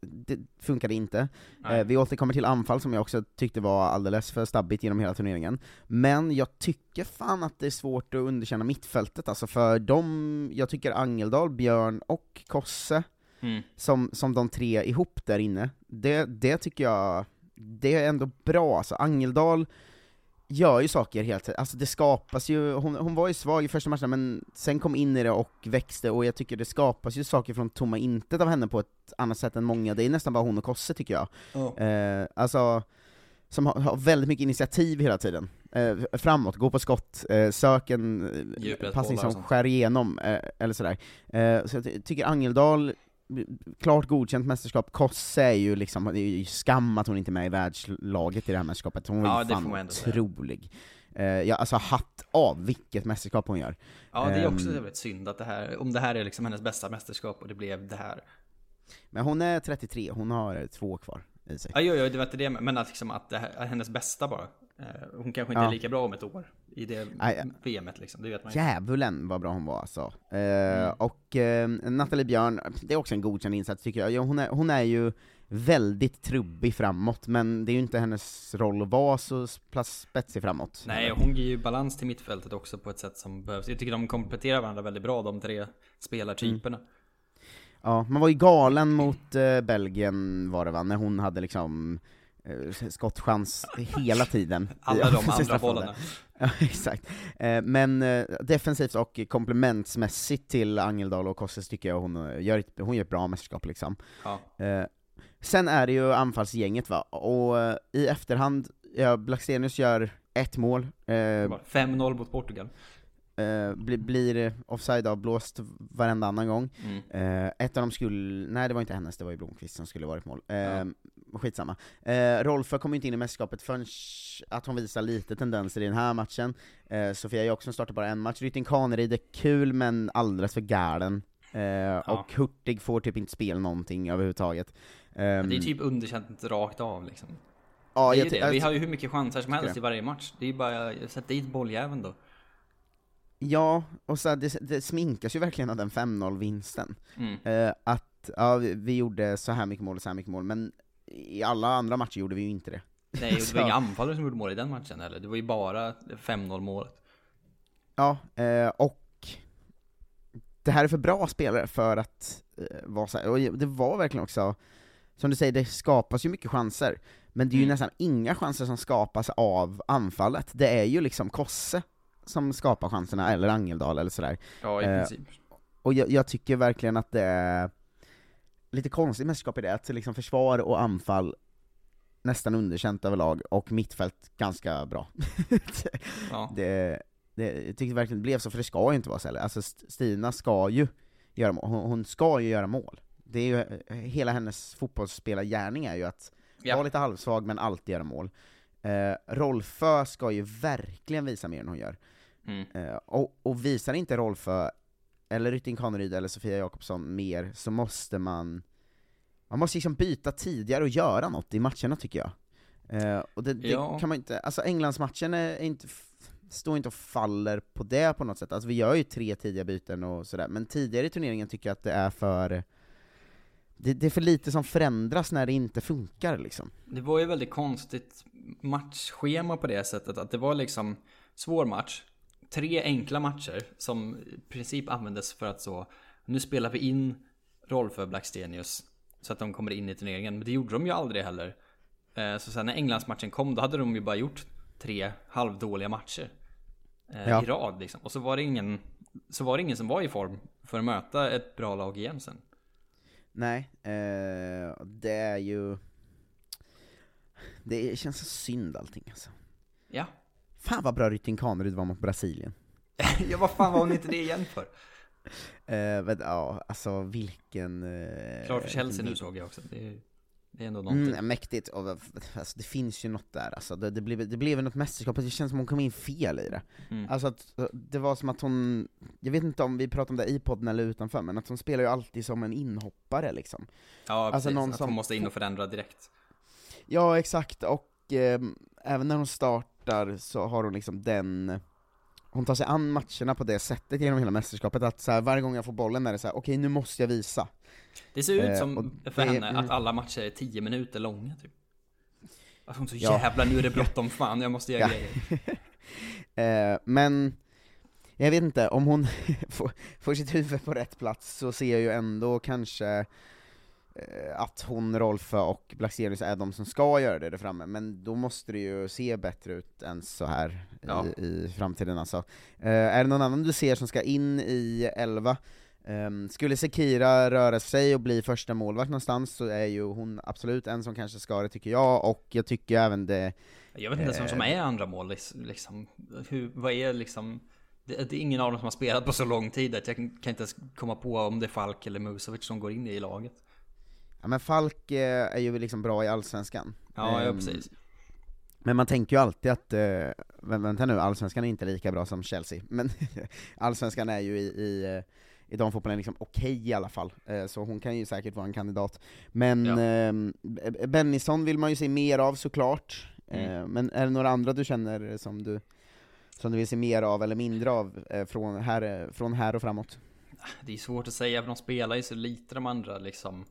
det funkade inte. Nej. Eh, vi återkommer till anfall som jag också tyckte var alldeles för stabbigt genom hela turneringen. Men jag tycker fan att det är svårt att underkänna mittfältet, alltså för de, jag tycker Angeldal, Björn och Kosse, Mm. som, som de tre ihop där inne, det, det tycker jag, det är ändå bra alltså. Angeldal gör ju saker helt, alltså det skapas ju, hon, hon var ju svag i första matchen men sen kom in i det och växte, och jag tycker det skapas ju saker från tomma intet av henne på ett annat sätt än många, det är nästan bara hon och Kosse tycker jag. Eh, alltså, som har, har väldigt mycket initiativ hela tiden. Eh, framåt, gå på skott, eh, sök en eh, Djupledsbollar passning som skär igenom, eh, eller sådär. Eh, så jag ty- tycker Angeldal, klart godkänt mästerskap, Kosse är ju liksom, det är ju skam att hon inte är med i världslaget i det här mästerskapet, hon var Ja, ju får fan otrolig. Eh, ja, alltså hatt av vilket mästerskap hon gör. ja, det är också väldigt synd att det här, om det här är liksom hennes bästa mästerskap och det blev det här. Men hon är 33, hon har två kvar i sig. Ja, jo, jo, det var inte det, men att, liksom, att det här är hennes bästa bara. Eh, Hon kanske inte Ja. är lika bra om ett år i det VMet liksom, det vet man ju. Djävulen vad bra hon var alltså. Eh, Mm. Och eh, Nathalie Björn, det är också en godkänd insats tycker jag. Ja, hon, är, hon är ju väldigt trubbig framåt, men det är ju inte hennes roll att vara så spetsig framåt. Nej, hon ger ju balans till mittfältet också på ett sätt som behövs. Jag tycker de kompletterar varandra väldigt bra, de tre spelartyperna. Ja, man var ju galen mot eh, Belgien var det va, när hon hade liksom skottchans hela tiden. Alla de andra bollarna. Ja, exakt. Eh, men eh, defensivt och komplementsmässigt till Angeldal och Kosses tycker jag hon eh, gör, ett, hon gör ett bra mästerskap liksom. Ja. Eh, sen är det ju anfallsgänget va, och eh, i efterhand, ja, Blackstenius gör ett mål, eh, Bara 5-0 mot Portugal. eh, bli, blir eh, offside avblåst varenda annan gång. Mm. Eh, ett av dem skulle, nej det var inte hennes, det var ju Blomqvist som skulle varit mål. Eh, Ja. Skitsamma. Eh, Rolfö kom inte in i mästerskapet förrän att hon visar lite tendenser i den här matchen. Eh, Sofia Jackson startar bara en match. Rytting Kaneryd är kul men alldeles för galen. Eh, Och Hurtig får typ inte spela någonting överhuvudtaget. Ehm, Det är typ underkänt rakt av liksom. ja, det är det. Vi har ju hur mycket chanser som helst i varje match. Det är ju bara, sätt dit bolljäveln då. Ja, och så det, det sminkas ju verkligen av den 5-0-vinsten. Mm. Eh, att ja, vi, vi gjorde så här mycket mål och så här mycket mål, men i alla andra matcher gjorde vi ju inte det. Nej, det var inga anfallare som gjorde mål i den matchen eller? Det var ju bara 5-0 målet. Ja, eh, och det här är för bra spelare för att eh, vara så här. och det var verkligen också, som du säger, det skapas ju mycket chanser, men det är ju Mm. nästan inga chanser som skapas av anfallet, det är ju liksom Kosse som skapar chanserna, eller Angeldal eller sådär. Ja, i Eh, princip. Och jag, jag tycker verkligen att det är lite konstigt mästerskap i det, att liksom försvar och anfall nästan underkänt överlag, och mittfält ganska bra. Ja. det, det, jag tyckte verkligen det blev så, för det ska ju inte vara så heller. Alltså St- Stina ska ju göra mål, hon, hon ska ju göra mål. Det är ju, hela hennes fotbollsspelargärning är ju att Ja. vara lite halvsvag men alltid göra mål. Eh, Rolfö ska ju verkligen visa mer än hon gör. Mm. Eh, och, och visar inte Rolfö, eller Rytting Kaneryd eller Sofia Jakobsson mer, så måste man man måste liksom byta tidigare och göra något i matcherna tycker jag. Eh, och det, det Ja. kan man inte, alltså Englandsmatchen är är inte, står inte och faller på det på något sätt, alltså vi gör ju tre tidiga byten och sådär, men tidigare i turneringen tycker jag att det är för det, det är för lite som förändras när det inte funkar liksom. Det var ju väldigt konstigt matchschema på det sättet att det var liksom svår match. Tre enkla matcher som i princip användes för att så, nu spelar vi in Rolfö Blackstenius så att de kommer in i turneringen. Men det gjorde de ju aldrig heller. Eh, Så sen när Englandsmatchen kom då hade de ju bara gjort tre halvdåliga matcher eh, Ja. i rad liksom. Och så var det ingen så var det ingen som var i form för att möta ett bra lag igen sen. Nej, eh, det är ju... Det känns så synd allting alltså. Ja. Fan vad bra Rytting Kaneryd var mot Brasilien. ja, vad fan var hon inte det igen för? Eh, men, ja, alltså vilken... Eh, Klar för Chelsea nu såg jag också. Det är, det är ändå någonting. Mm, mäktigt, och, alltså, det finns ju något där alltså. det, det, blev, det blev något mästerskap, det känns som hon kom in fel i det. Mm. Alltså att, det var som att hon, jag vet inte om vi pratade om det i podden eller utanför, men att hon spelar ju alltid som en inhoppare liksom. Ja, Alltså precis. någon att som- hon måste in och förändra direkt. Ja, exakt, och eh, även när hon startar så har hon liksom den hon tar sig an matcherna på det sättet genom hela mästerskapet, att så här, varje gång jag får bollen är det så här: okej okay, nu måste jag visa. Det ser ut Eh, som för det- henne att alla matcher är 10 minuter långa typ. Att hon så Ja. jävla nu är det bråttom, fan jag måste göra Ja. grejer. Eh, men, jag vet inte, om hon får, får sitt huvud på rätt plats så ser jag ju ändå kanske att hon, Rolfö och Blackstenius är de som ska göra det där framme, men då måste det ju se bättre ut än så här Ja. i, i framtiden alltså. Eh, är det någon annan du ser som ska in i 11? Ehm, skulle Sekira röra sig och bli första målvakt någonstans så är ju hon absolut en som kanske ska det tycker jag, och jag tycker även det Jag vet inte ens vem som Eh. är andra mål liksom. Hur, vad är liksom det, det är ingen av dem som har spelat på så lång tid att jag kan, kan inte ens komma på om det är Falk eller Musovic som går in i laget. Ja men Falk eh, är ju liksom bra i Allsvenskan. Ja, ja Ehm, precis. Men man tänker ju alltid att, eh, vä- vänta nu, Allsvenskan är inte lika bra som Chelsea, men Allsvenskan är ju i, i, eh, i de fotbollen liksom okej i alla fall, eh, så hon kan ju säkert vara en kandidat. Men Ja. B- Bennison vill man ju se mer av såklart, Mm. eh, men är det några andra du känner som du, som du vill se mer av eller mindre av eh, från, här, eh, från här och framåt? Det är svårt att säga för de spelar ju så lite de andra liksom.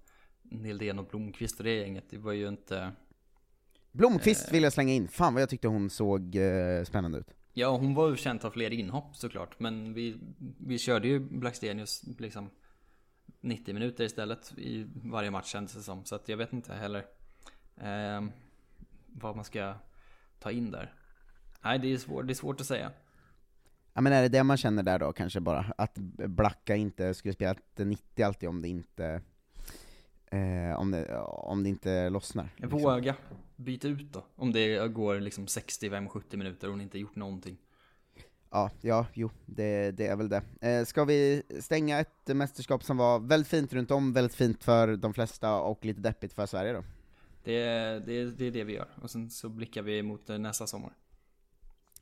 Nildén och Blomqvist och det gänget. Det var ju inte... Blomqvist Eh. vill jag slänga in, fan vad jag tyckte hon såg eh, spännande ut. Ja, hon var ju känd av fler inhopp såklart. Men vi, vi körde ju Blackstenius liksom 90 minuter istället i varje match kändes det som. Så att jag vet inte heller ehm, vad man ska ta in där. Nej, det är, svårt, det är svårt att säga. Ja men är det det man känner där då kanske bara? Att Blacka inte skulle spela ett 90 alltid om det inte eh, om, det, om det inte lossnar? liksom. Våga byta ut då. Om det går liksom 65-70 minuter och hon inte gjort någonting. Ja, ja, jo, det, det är väl det. Eh, ska vi stänga ett mästerskap som var väldigt fint runt om, väldigt fint för de flesta och lite deppigt för Sverige då? Det, är- det, det är det vi gör. Och sen så blickar vi mot eh, nästa sommar.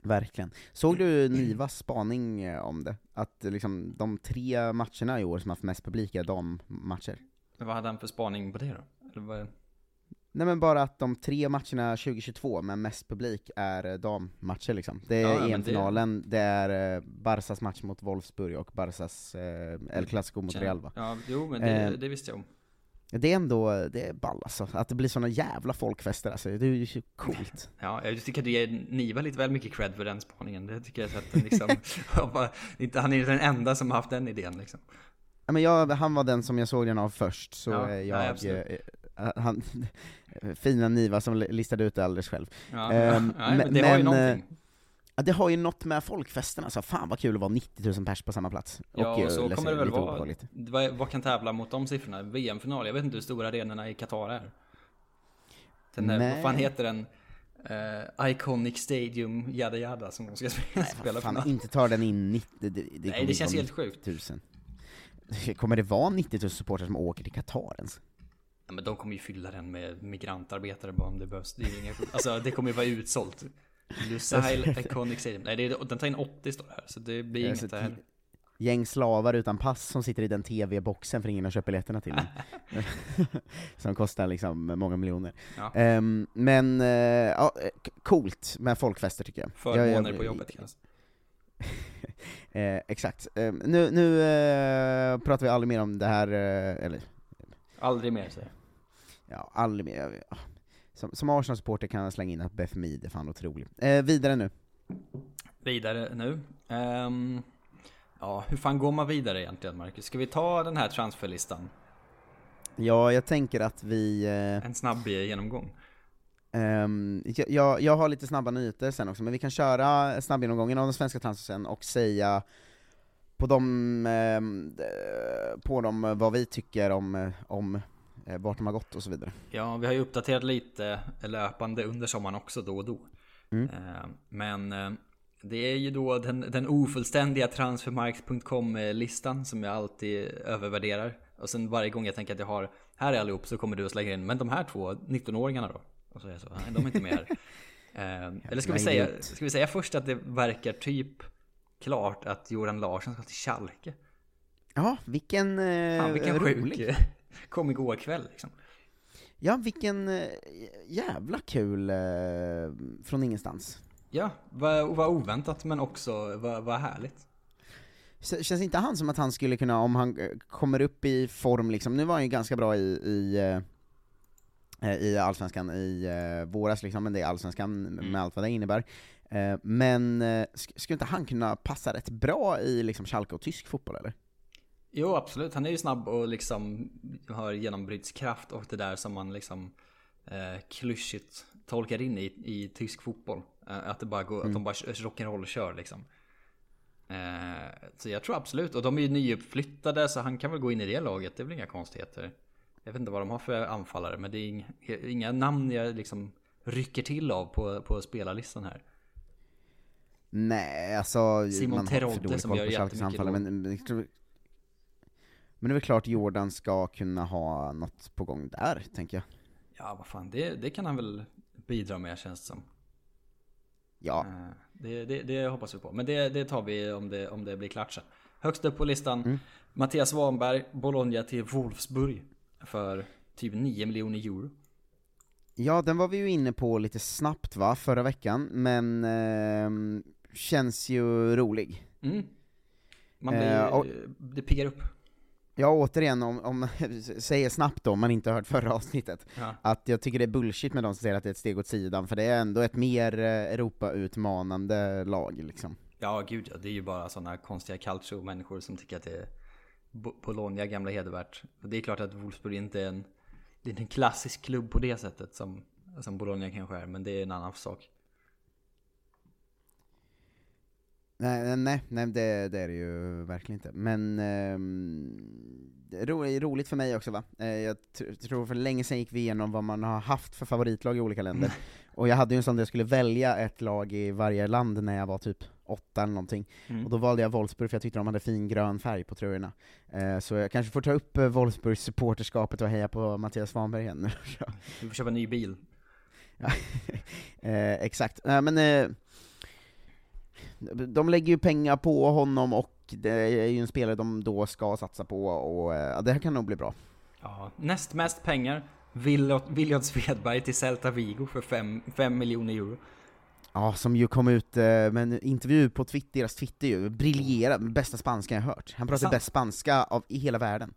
Verkligen. Såg du Nivas spaning eh, om det? Att liksom de tre matcherna i år som haft mest publik är dammatcher? Men vad hade han för spaning på det då? Eller vad, Nej men bara att de tre matcherna 2022 med mest publik är eh, dammatcher liksom. Det är Ja, EM-finalen, det... är eh, Barsas match mot Wolfsburg och Barsas eh, El Clasico mot Real va? Ja, jo men det, Eh, det visste jag om. Det är ändå, det är ball alltså, att det blir såna jävla folkfester alltså, det är ju coolt. Ja, jag tycker att du ger Niva lite väl mycket cred för den spaningen. Det tycker jag att den liksom, han är den enda som har haft den idén liksom. Ja, men jag, han var den som jag såg den av först, så Ja, eh, nej, jag, absolut. eh, han, fina Niva som listade ut det alldeles själv. Ja, Ehm, ja, men det har ju men, eh, någonting. Ja, det har ju något med folkfesten alltså, fan vad kul att vara 90 000 pers på samma plats. Ja, eh, och så kommer det väl vara. Vad, kan tävla mot de siffrorna? VM-final? Jag vet inte hur stora arenorna i Qatar är. Den där, Nej. vad fan heter den? Eh, Iconic Stadium, jada jada, som de ska spela, spela Fan, final. inte tar den in 90, det, det, Nej, det känns helt sjukt. 90 000. Kommer det vara 90 000 supportrar som åker till Qatar ens? Ja, men de kommer ju fylla den med migrantarbetare bara om det behövs. Det inga, alltså det kommer ju vara utsålt. Lusail Iconic Stadium. Nej, det är, den tar in 80 står det här, så det blir inget där. Gäng slavar utan pass som sitter i den TV-boxen för ingen har köpt biljetterna till den. som kostar liksom många miljoner. Ja. Ehm, men, eh, ja, eh, coolt med folkfester tycker jag. Förmåner jag, jag, på jobbet kanske. Eh, exakt. Ehm, nu nu eh, pratar vi aldrig mer om det här, eh, eller Aldrig mer säger ja, aldrig mer. Som, som Arsenal-supporter kan jag slänga in att Beth Mead är fan otrolig. Eh, vidare nu. Vidare nu. Ehm, ja, hur fan går man vidare egentligen Marcus? Ska vi ta den här transferlistan? Ja, jag tänker att vi... Eh, En snabb genomgång. Ehm, jag- jag, har lite snabba nyheter sen också, men vi kan köra snabbgenomgången av den svenska transfersen och säga på dem, ehm, eh, på dem vad vi tycker om, eh, om eh, vart de har gått och så vidare. Ja, vi har ju uppdaterat lite löpande under sommaren också då och då. Mm. Eh, Men eh, det är ju då den, den ofullständiga transfermarks.com-listan som jag alltid övervärderar. Och sen varje gång jag tänker att jag har här är allihop så kommer du och slänger in, men de här två 19-åringarna då? Och så är jag så, nej de är inte med här. Eh, Eller ska vi, säga, ska vi säga först att det verkar typ klart att Joran Larsson ska till Schalke? Ja, vilken, eh, Fan vilken rolig. sjuk, kom igår kväll liksom. Ja, vilken eh, jävla kul eh, från ingenstans. Ja, vad, vad oväntat men också vad, vad härligt. Känns inte han som att han skulle kunna, om han eh, kommer upp i form liksom, nu var han ju ganska bra i, i, i Allsvenskan i eh, våras liksom, men det är Allsvenskan med allt vad det innebär. Eh, men eh, sk- skulle inte han kunna passa rätt bra i liksom Schalke och tysk fotboll eller? Jo absolut, han är ju snabb och liksom har genombrytskraft och det där som man liksom eh, klyschigt tolkar in i, i tysk fotboll. Eh, att det bara går, att de bara rock'n'roll kör liksom. Eh, så jag tror absolut, och de är ju nyuppflyttade så han kan väl gå in i det laget, det är väl inga konstigheter. Jag vet inte vad de har för anfallare men det är inga, inga namn jag liksom rycker till av på, på spelarlistan här. Nej, alltså... Simon man har för Terodde dålig som koll gör på Schalkes jättemycket anfallare, men, men, men det är väl klart Jordan ska kunna ha något på gång där, tänker jag. Ja vad fan, det, det kan han väl bidra med känns det som. Ja, Eh, Det, det, det hoppas vi på. Men det, det tar vi om det, om det blir klart sen. Högst upp på listan, Mattias Svanberg, Bologna till Wolfsburg. För typ 9 miljoner euro. Ja, den var vi ju inne på lite snabbt va, förra veckan, men ehm, känns ju rolig. Mm. Man blir, Eh, och- det piggar upp. Ja, återigen, om, om säger snabbt då, om man inte har hört förra avsnittet, Ja. att jag tycker det är bullshit med de som säger att det är ett steg åt sidan, för det är ändå ett mer eh, Europa-utmanande lag liksom. Ja, gud ja. Det är ju bara sådana konstiga calcio-människor som tycker att det är Bologna gamla hedervärt. Det är klart att Wolfsburg inte är en, det är inte en klassisk klubb på det sättet som, som Bologna kanske är, men det är en annan sak. Nej, nej, nej det, det är det ju verkligen inte. Men är ro, roligt för mig också va. Eh, jag tr- tror för länge sedan gick vi igenom vad man har haft för favoritlag i olika länder. Och jag hade ju en sån där jag skulle välja ett lag i varje land när jag var typ åtta eller någonting. Mm. Och då valde jag Wolfsburg för jag tyckte de hade fin grön färg på tröjorna. Eh, så jag kanske får ta upp eh, Wolfsburgs supporterskapet och heja på Mattias Svanberg igen nu. Du får köpa en ny bil. Eh, exakt. Men, eh, de lägger ju pengar på honom och det är ju en spelare de då ska satsa på, och eh, ja, det här kan nog bli bra. Ja, näst mest pengar. William Svedberg till Celta Vigo för 5 miljoner euro. Ja, som ju kom ut eh, med en intervju på Twitter, deras Twitter ju, briljerade, bästa spanska jag hört. Han pratar bäst spanska av i hela världen.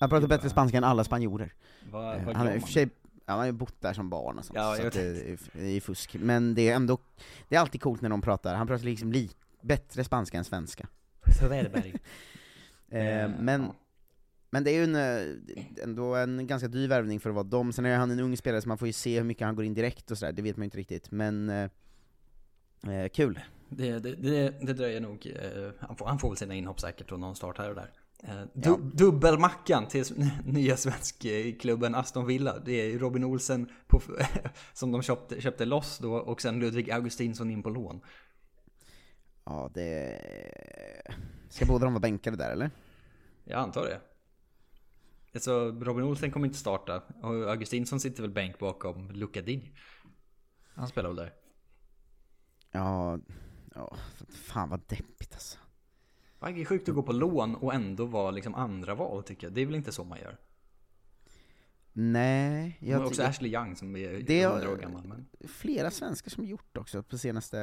Han pratar bättre spanska än alla spanjorer. Vad, Eh, vad han har i och för sig han har ju bott där som barn och sånt, Ja, så det är, det är fusk. Men det är ändå, det är alltid coolt när de pratar, han pratar liksom li, bättre spanska än svenska. Svedberg. Eh, men, men det är ju en, eh, ändå en ganska dyr värvning för att vara dem, sen är han en ung spelare så man får ju se hur mycket han går in direkt och sådär, det vet man ju inte riktigt, men eh, kul. Det, det, det, det dröjer nog. eh, Han får, han får väl sina inhopp säkert och någon start här och där. Eh, Du, Ja. Dubbelmackan till nya svenskklubben Aston Villa. Det är Robin Olsen på, som de köpte, köpte loss då och sen Ludvig Augustinsson in på lån. Ja, det... Ska båda de vara bänkade där eller? Jag antar det. Alltså Robin Olsen kommer inte starta och Augustinsson sitter väl bänk bakom Luca Digny. Han spelar väl där. Ja, ja, fan vad deppigt alltså. Det är sjukt att gå på lån och ändå vara liksom andra val tycker jag. Det är väl inte så man gör. Nej, Jag jag också Ashley Young som är Det är- 100 år gammal. Men... flera svenskar som gjort också på senaste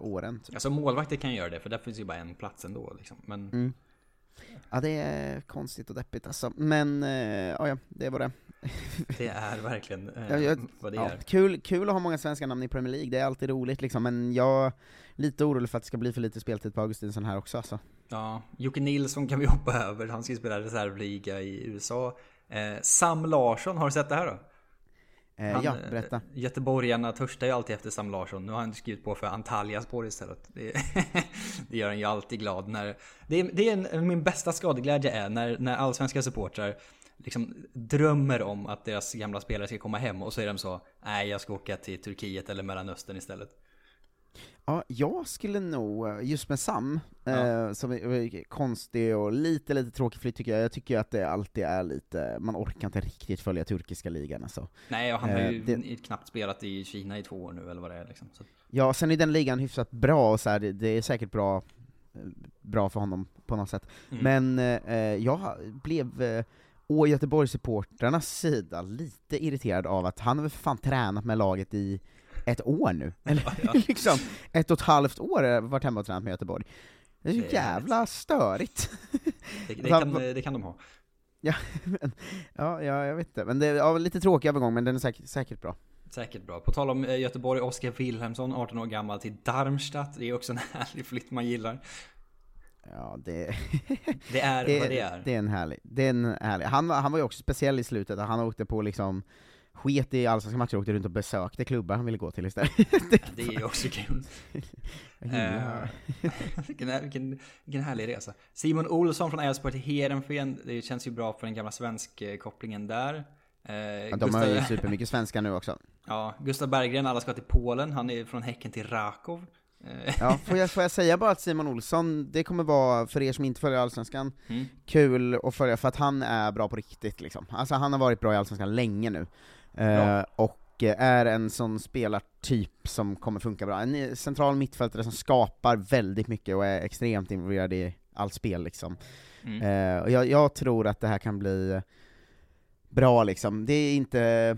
åren. typ. Alltså målvakter kan göra det för där finns ju bara en plats ändå liksom. Men Mm. Ja, det är konstigt och deppigt alltså. Men, eh, ja, ja, det var det. det är verkligen eh, Ja, jag- vad det Ja, är. kul, kul att ha många svenska namn i Premier League, det är alltid roligt liksom, men jag är lite orolig för att det ska bli för lite speltid på Augustinsson här också alltså. Ja, Jocke Nilsson kan vi hoppa över. Han ska ju spela reservliga i USA. Eh, Sam Larsson, har du sett det här då? Eh, Han, ja, eh, berätta. Göteborgarna törstar ju alltid efter Sam Larsson. Nu har han skrivit på för Antalyaspor istället. Det, det gör han ju alltid glad när... Det är, det är en, min bästa skadeglädje är när, när allsvenska supportrar liksom drömmer om att deras gamla spelare ska komma hem och så är de så Nej, jag ska åka till Turkiet eller Mellanöstern istället. Ja, jag skulle nog, eh, just med Sam, Ja. eh, som är konstig och lite, lite tråkig flytt tycker jag, jag tycker att det alltid är lite, man orkar inte riktigt följa turkiska ligan alltså. Nej, och han har Eh, ju det- knappt spelat i Kina i två år nu eller vad det är liksom. Så. Ja, sen är den ligan hyfsat bra och så här, det, det är säkert bra, eh, bra för honom på något sätt. Mm. Men eh, jag blev eh, å Göteborgssupportrarnas sida lite irriterad av att han har väl för fan tränat med laget i ett år nu, eller liksom ett och ett halvt år varit hemma och tränat med Göteborg. Det är så jävla störigt. Det, det, Va- kan, det kan de ha. Ja, men, ja, ja, jag vet inte. Men det är ja, lite tråkig övergång, men den är säkert, säkert bra. Säkert bra. På tal om eh, Göteborg, Oskar Wilhelmsson, 18 år gammal, till Darmstadt. Det är också en härlig flytt man gillar. Ja, det, Det är vad det är. Det är en härlig, det är en härlig. Han, var- han var ju också speciell i slutet, han åkte på liksom, sket i allsvenska matcher och åkte runt och besökte klubbar han ville gå till istället. Det är ju också kul. Eh, vilken, vilken, vilken härlig resa. Simon Olsson från Elfsborg till Heerenveen. Det känns ju bra för den gamla svensk-kopplingen där. Eh, Ja, de har ju supermycket svenska nu också. Ja, Gustav Berggren, alla ska till Polen. Han är från Häcken till Rakov. Eh, Ja, får jag, får jag säga bara att Simon Olsson, det kommer vara, för er som inte följer Allsvenskan, Mm. kul att följa för att han är bra på riktigt liksom. Alltså han har varit bra i Allsvenskan länge nu. Eh, Bra. och eh, är en sån spelartyp som kommer funka bra. En central mittfältare som skapar väldigt mycket och är extremt involverad i allt spel liksom. Mm. Eh, och jag, jag tror att det här kan bli bra liksom. Det är inte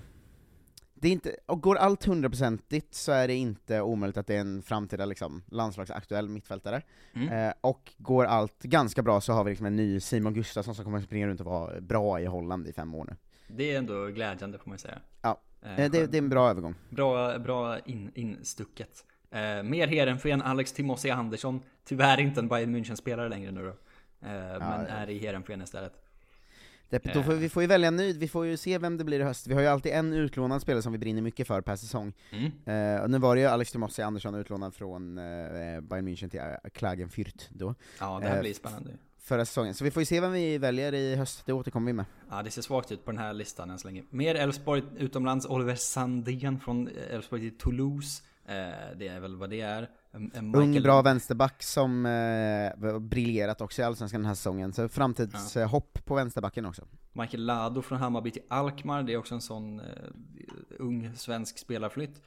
det är inte, och går allt hundraprocentigt så är det inte omöjligt att det är en framtida liksom, landslagsaktuell mittfältare. Mm. Eh, och går allt ganska bra så har vi liksom en ny Simon Gustafsson som kommer att springa runt och vara bra i Holland i fem år nu. Det är ändå glädjande får man säga. Ja, Eh, eh, det, det är en bra övergång. Bra, bra in, instucket. Eh, mer Heerenveen, Alex Timossi Andersson. Tyvärr inte en Bayern München-spelare längre nu då. Eh, men är i Heerenveen istället. Det, då får, vi får ju välja en ny, vi får ju se vem det blir i höst. Vi har ju alltid en utlånad spelare som vi brinner mycket för per säsong. Mm. Eh, och nu var det ju Alex Timossi Andersson utlånad från eh, Bayern München till eh, Klagenfurt då, Ja, det här Eh, blir spännande. förra säsongen. Så vi får ju se vem vi väljer i höst, det återkommer vi med. Ja, det ser svagt ut på den här listan än så länge. Mer Elfsborg utomlands, Oliver Sandén från Elfsborg till Toulouse. Eh, det är väl vad det är. En- en Ung, Michael- bra vänsterback som eh, briljerat också i Allsvenskan den här säsongen, så framtidshopp på vänsterbacken också. Michael Lado från Hammarby till Alkmaar. Det är också en sån eh, ung svensk spelarflytt.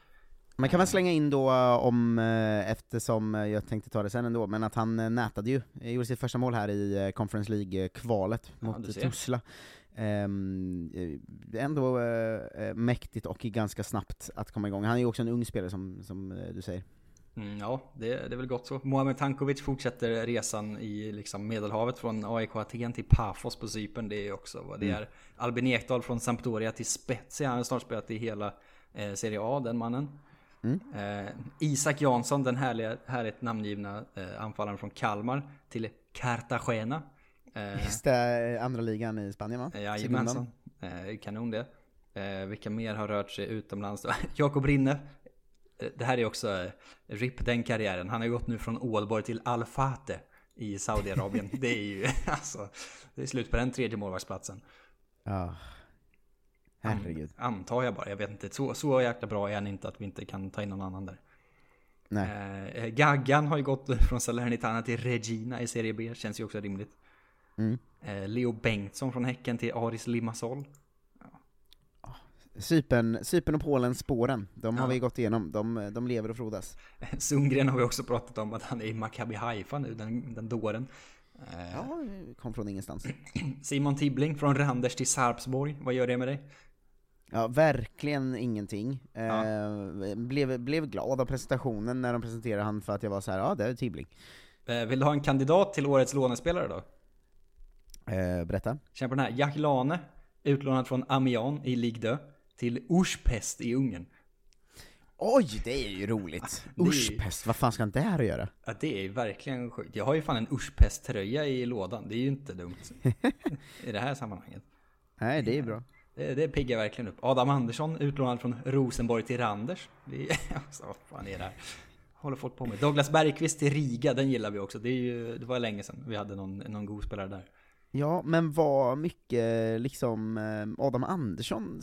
Man kan väl slänga in då eh, om, eh, eftersom eh, jag tänkte ta det sen ändå, men att han eh, nätade ju, eh, gjorde sitt första mål här i eh, Conference League-kvalet Ja, mot. Tuzla. Eh, ändå eh, eh, mäktigt och ganska snabbt att komma igång. Han är ju också en ung spelare som, som eh, du säger. Mm, ja, det, det är väl gott så. Mohamed Tankovic fortsätter resan i liksom Medelhavet från AIK Aten till Pafos på Cypern. Det är också vad det Mm. är. Albin Ekdal från Sampdoria till Spezia. Han har snart spelat i hela eh, Serie A, den mannen. Mm. Eh, Isak Jansson, den härliga, härligt namngivna eh, anfallaren från Kalmar till Cartagena. Eh, Just det, eh, andra ligan i Spanien va? Jajamensan. Eh, kanon det. Eh, vilka mer har rört sig utomlands? Jakob Rinne. Eh, Det här är också eh, RIP den karriären. Han har gått nu från Ålborg till Al-Fateh i Saudiarabien. det är ju alltså, det är slut på den tredje målvaktsplatsen. Ja. Herregud. Antar jag bara, jag vet inte. Så, så jäkla bra är han inte att vi inte kan ta in någon annan där. Nej. Eh, Gaggan har ju gått från Salernitana till Regina i Serie B, känns ju också rimligt. Mm. Eh, Leo Bengtsson från Häcken till Aris Limassol. Cypern, Cypern och Polen spåren, de har Ja. vi gått igenom, de, de lever och frodas. Sundgren har vi också pratat om att han är i Maccabi Haifa nu, den, den dåren. Eh, Ja, kom från ingenstans. Simon Tibbling från Randers till Sarpsborg, vad gör det med dig? Ja, verkligen ingenting. Eh, blev, blev glad av presentationen när de presenterade han för att jag var så här, ja det är Tibbling. Eh, vill du ha en kandidat till årets lånespelare då? Eh, berätta. Känn på den här, Jack Lane, utlånad från Amiens i Ligue 2 till Urspest i Ungern. Oj, det är ju roligt! Det är- Urspest, vad fan ska han där göra? Ja, det är verkligen sjukt. Jag har ju fan en Urspest-tröja i lådan, det är ju inte dumt. I det här sammanhanget. Nej, det är bra. Det, det piggar verkligen upp. Adam Andersson, utlånad från Rosenborg till Randers. Det är, alltså, vad fan är det här? Håller folk på med. Douglas Bergqvist till Riga, den gillar vi också. Det, är ju, det var länge sedan vi hade någon, någon god spelare där. Ja, men vad mycket liksom eh, Adam Andersson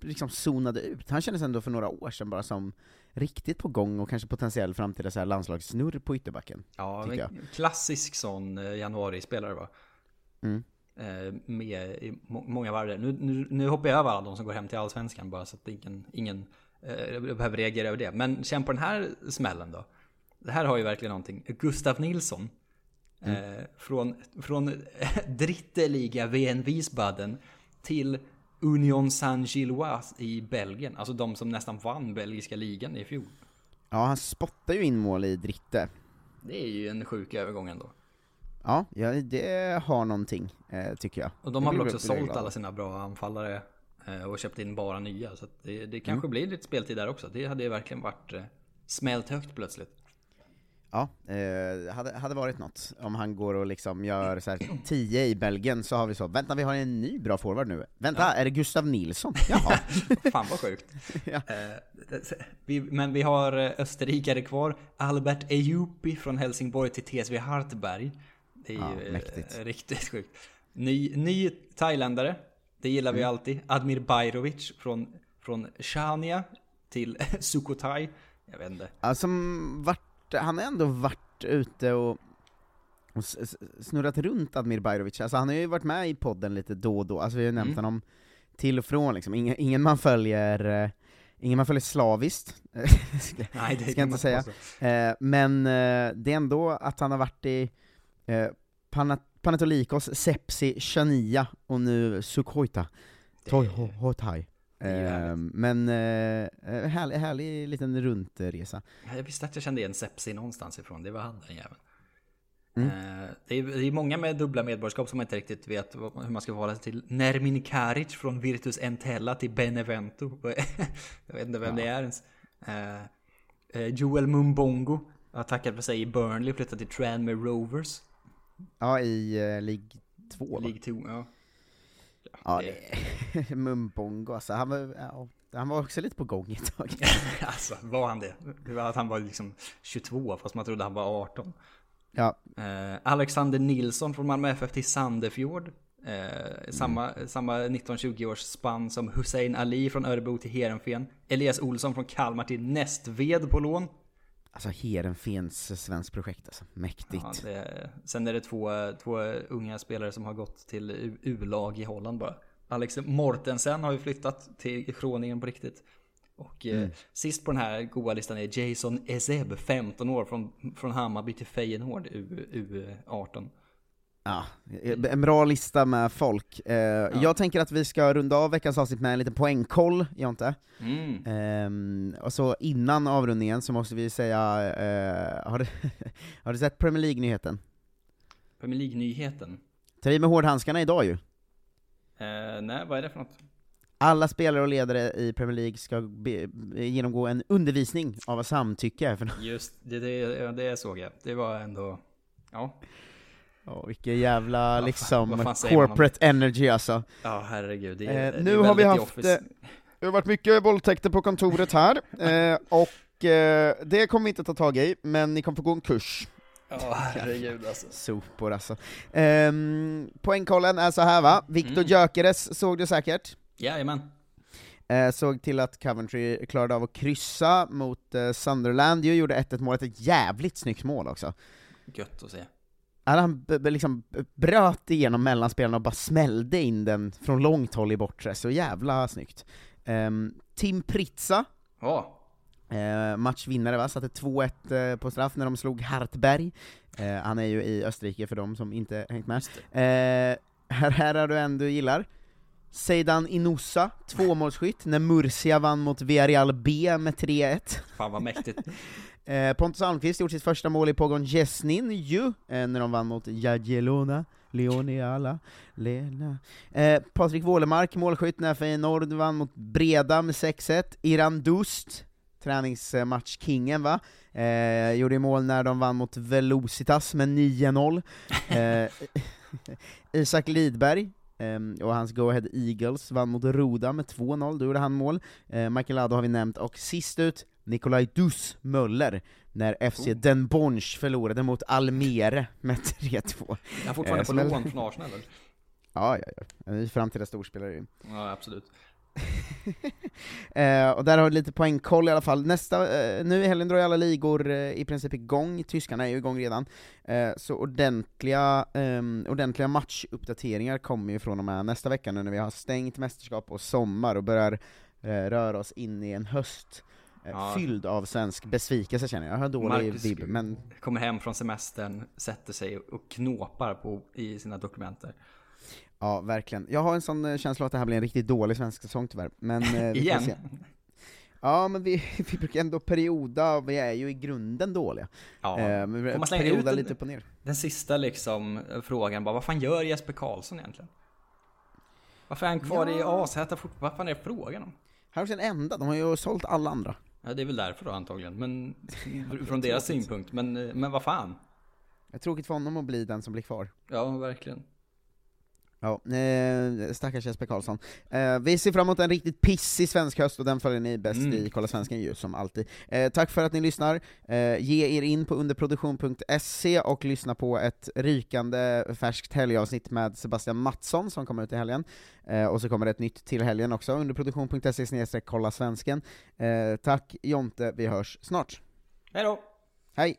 liksom zonade ut. Han kändes ändå för några år sedan bara som riktigt på gång och kanske potentiell framtida så här landslagssnurr på ytterbacken. Ja, tycker men klassisk sån eh, januari-spelare va? Mm. Eh, med i må- många varv. Nu, nu, nu hoppar jag över alla de som går hem till Allsvenskan bara så att ingen, ingen eh, behöver reagera över det. Men känn på den här smällen då. Det här har ju verkligen någonting. Gustav Nilsson. Eh, från från Dritte Liga VN Wiesbaden till Union Saint-Gilloise i Belgien. Alltså de som nästan vann belgiska ligan i fjol. Ja, han spottar ju in mål i Dritte. Det är ju en sjuk övergång ändå. Ja, ja det har någonting, eh, tycker jag. Och de har väl också sålt alla sina bra anfallare eh, och köpt in bara nya. Så det, det kanske Mm. blir lite speltid där också. Det hade ju verkligen varit eh, smält högt plötsligt. Ja, eh, hade, hade varit något. Om han går och liksom gör så här 10 i Belgien, så har vi så, vänta vi har en ny bra forward nu. Vänta, är det Gustav Nilsson? Jaha. Fan vad sjukt. Ja. Eh, vi, men vi har eh, österrikare kvar. Albert Ejupi från Helsingborg till TSV Hartberg. Det är Ja, ju eh, mäktigt. riktigt sjukt. Ny, ny thailändare. Det gillar vi Mm. alltid. Admir Bajrovic från, från Chania till Sukhothai. Jag vet inte. Alltså, vart, han har ändå varit ute och, och snurrat runt Admir Bajrovic, alltså han har ju varit med i podden lite då och då, alltså vi har ju nämnt Mm. honom till och från liksom, ingen, ingen man följer eh, Ingen man följer slaviskt, ska, Nej, det ska jag inte säga. Eh, men eh, det är ändå att han har varit i eh, Panat- Panetolikos, Sepsi, Chania och nu Sukhoita, Toihotai. Ju Eh, men eh, härlig, härlig liten runtresa. Jag visste att jag kände igen Sepsi någonstans ifrån. Det var han den jäveln. Mm. Eh, Det är, det är många med dubbla medborgarskap som inte riktigt vet hur man ska förhålla sig till. Nermin Karic från Virtus Entella till Benevento. Jag vet inte vem det är ens. Eh, eh, Joel Mumbongo har tackat för sig i Burnley och flyttat till Tranmere Rovers. Ja, i uh, League 2 va? League 2, ja. Ja, det- Mumbongo alltså, han var, ja, han var också lite på gång ett tag. alltså, var han det? Det var att han var liksom 22 fast man trodde han var 18. Ja, Eh, Alexander Nilsson från Malmö FF till Sandefjord. Eh, samma, samma 19-20 års spann som Hussein Ali från Örebro till Heerenveen. Elias Olsson från Kalmar till Nästved på lån. Alltså Heerenveens svensk projekt alltså, mäktigt. Ja, det, sen är det två, två unga spelare som har gått till U-lag i Holland bara. Alex Mortensen har ju flyttat till Groningen på riktigt. Och eh, sist på den här goa listan är Jason Ezeb, 15 år, från, från Hammarby till Feyenoord, U, U18. Ja, en bra lista med folk. Eh, Jag tänker att vi ska runda av veckans avsnitt med en liten poängkoll, Jonte. Mm. Ehm, och så innan avrundningen så måste vi säga, eh, har, du, har du sett Premier League-nyheten? Premier League-nyheten. Tar i med hårdhandskarna idag ju. Eh, nej, vad är det för något? Alla spelare och ledare i Premier League ska be, genomgå en undervisning av vad samtycke är för något. Just det, det, ja, det såg jag. Det var ändå... Ja, Oh, vilken jävla fan- liksom fan corporate energy alltså. ja herregud. Det, Eh, är- det nu har vi haft, eh, Det har varit mycket våldtäkter på kontoret här, eh, och eh, det kommer vi inte ta tag i, men ni kommer få gå en kurs. Ja, herregud alltså. Sopor alltså. Ehm, poängkollen är så här va, Viktor Mm. Gyökeres såg du säkert. Jajamän. Eh, såg till att Coventry klarade av att kryssa mot eh, Sunderland, ju gjorde 1-1 målet, ett jävligt snyggt mål också. Gött att se. Han liksom bröt igenom mellanspelarna och bara smällde in den från långt håll i bortre, så jävla snyggt. Ehm, Tim Pritza, Ja, eh, matchvinnare va, satte 2-1 eh, på straff när de slog Hartberg. Eh, han är ju i Österrike för de som inte hängt med. Här, här har du en du gillar. Seidan Inusa, tvåmålsskytt, när Murcia vann mot Villarreal B med 3-1. fan vad mäktigt. Eh, Pontus Almqvist gjort sitt första mål i Pogon Jesnin ju, eh, när de vann mot Jagiellona, Leoniala, Lena. Eh, Patrik Wålemark, målskytt när Feyenoord vann mot Breda med 6-1. Iran Dust, träningsmatchkingen va, eh, gjorde mål när de vann mot Velocitas med 9-0. Eh, Isak Lidberg, ehm, och hans Go Ahead Eagles vann mot Roda med 2-0, då gjorde han mål. Eh, Michael Lado har vi nämnt, och sist ut, Nikolaj Dus Möller, när FC Den Bonch förlorade mot Almere med 3-2. Jag är fortfarande Eh, på lån från Arsenal eller? Ja, ja, ja. Är framtida storspelare ju. Ja, absolut. Eh, och där har vi lite poängkoll i alla fall. Nästa, eh, nu i helgen drar ju alla ligor eh, i princip igång, tyskarna är ju igång redan. Eh, så ordentliga, ehm, ordentliga matchuppdateringar kommer ju från och med nästa vecka nu när vi har stängt mästerskap och sommar och börjar eh, röra oss in i en höst Ja. fylld av svensk besvikelse känner jag. Jag har dålig Marcus vibb, men Kommer hem från semestern, sätter sig och knåpar på, i sina dokumenter. Ja, verkligen. Jag har en sån eh, känsla att det här blir en riktigt dålig svensk säsong tyvärr, men eh, Igen? Ja, men vi, vi brukar ändå perioda, vi är ju i grunden dåliga. Ja. Eh, Får man slänga ut perioda en- lite upp och ner. Den sista liksom eh, frågan bara, vad fan gör Jesper Karlsson egentligen? Varför är han kvar i AZ? Vad fan är det frågan om? Han är också den enda, de har ju sålt alla andra. Ja, det är väl därför då antagligen, men från deras synpunkt. Men, eh, men vad fan? Det är tråkigt för honom att bli den som blir kvar. Ja, verkligen. Ja, eh, stackars Jesper Karlsson. Eh, vi ser fram emot en riktigt pissig svensk höst, och den följer ni bäst Mm. i Kolla Svensken ju, som alltid. Eh, tack för att ni lyssnar. Eh, ge er in på underproduktion.se och lyssna på ett rykande färskt helgavsnitt med Sebastian Mattsson som kommer ut i helgen. Eh, och så kommer det ett nytt till helgen också, underproduktion.se snedstreck kolla svensken. Eh, tack Jonte, vi hörs snart. Hej då! Hej!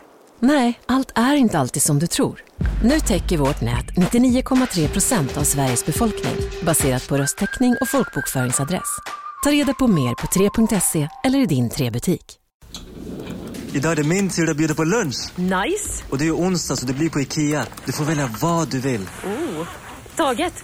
Nej, allt är inte alltid som du tror. Nu täcker vårt nät 99,3 procent av Sveriges befolkning baserat på röstteckning och folkbokföringsadress. Ta reda på mer på 3.se eller i din 3-butik. Idag är det min tur att bjuda på lunch. Nice! Och det är onsdag så det blir på Ikea. Du får välja vad du vill. Oh. Taget!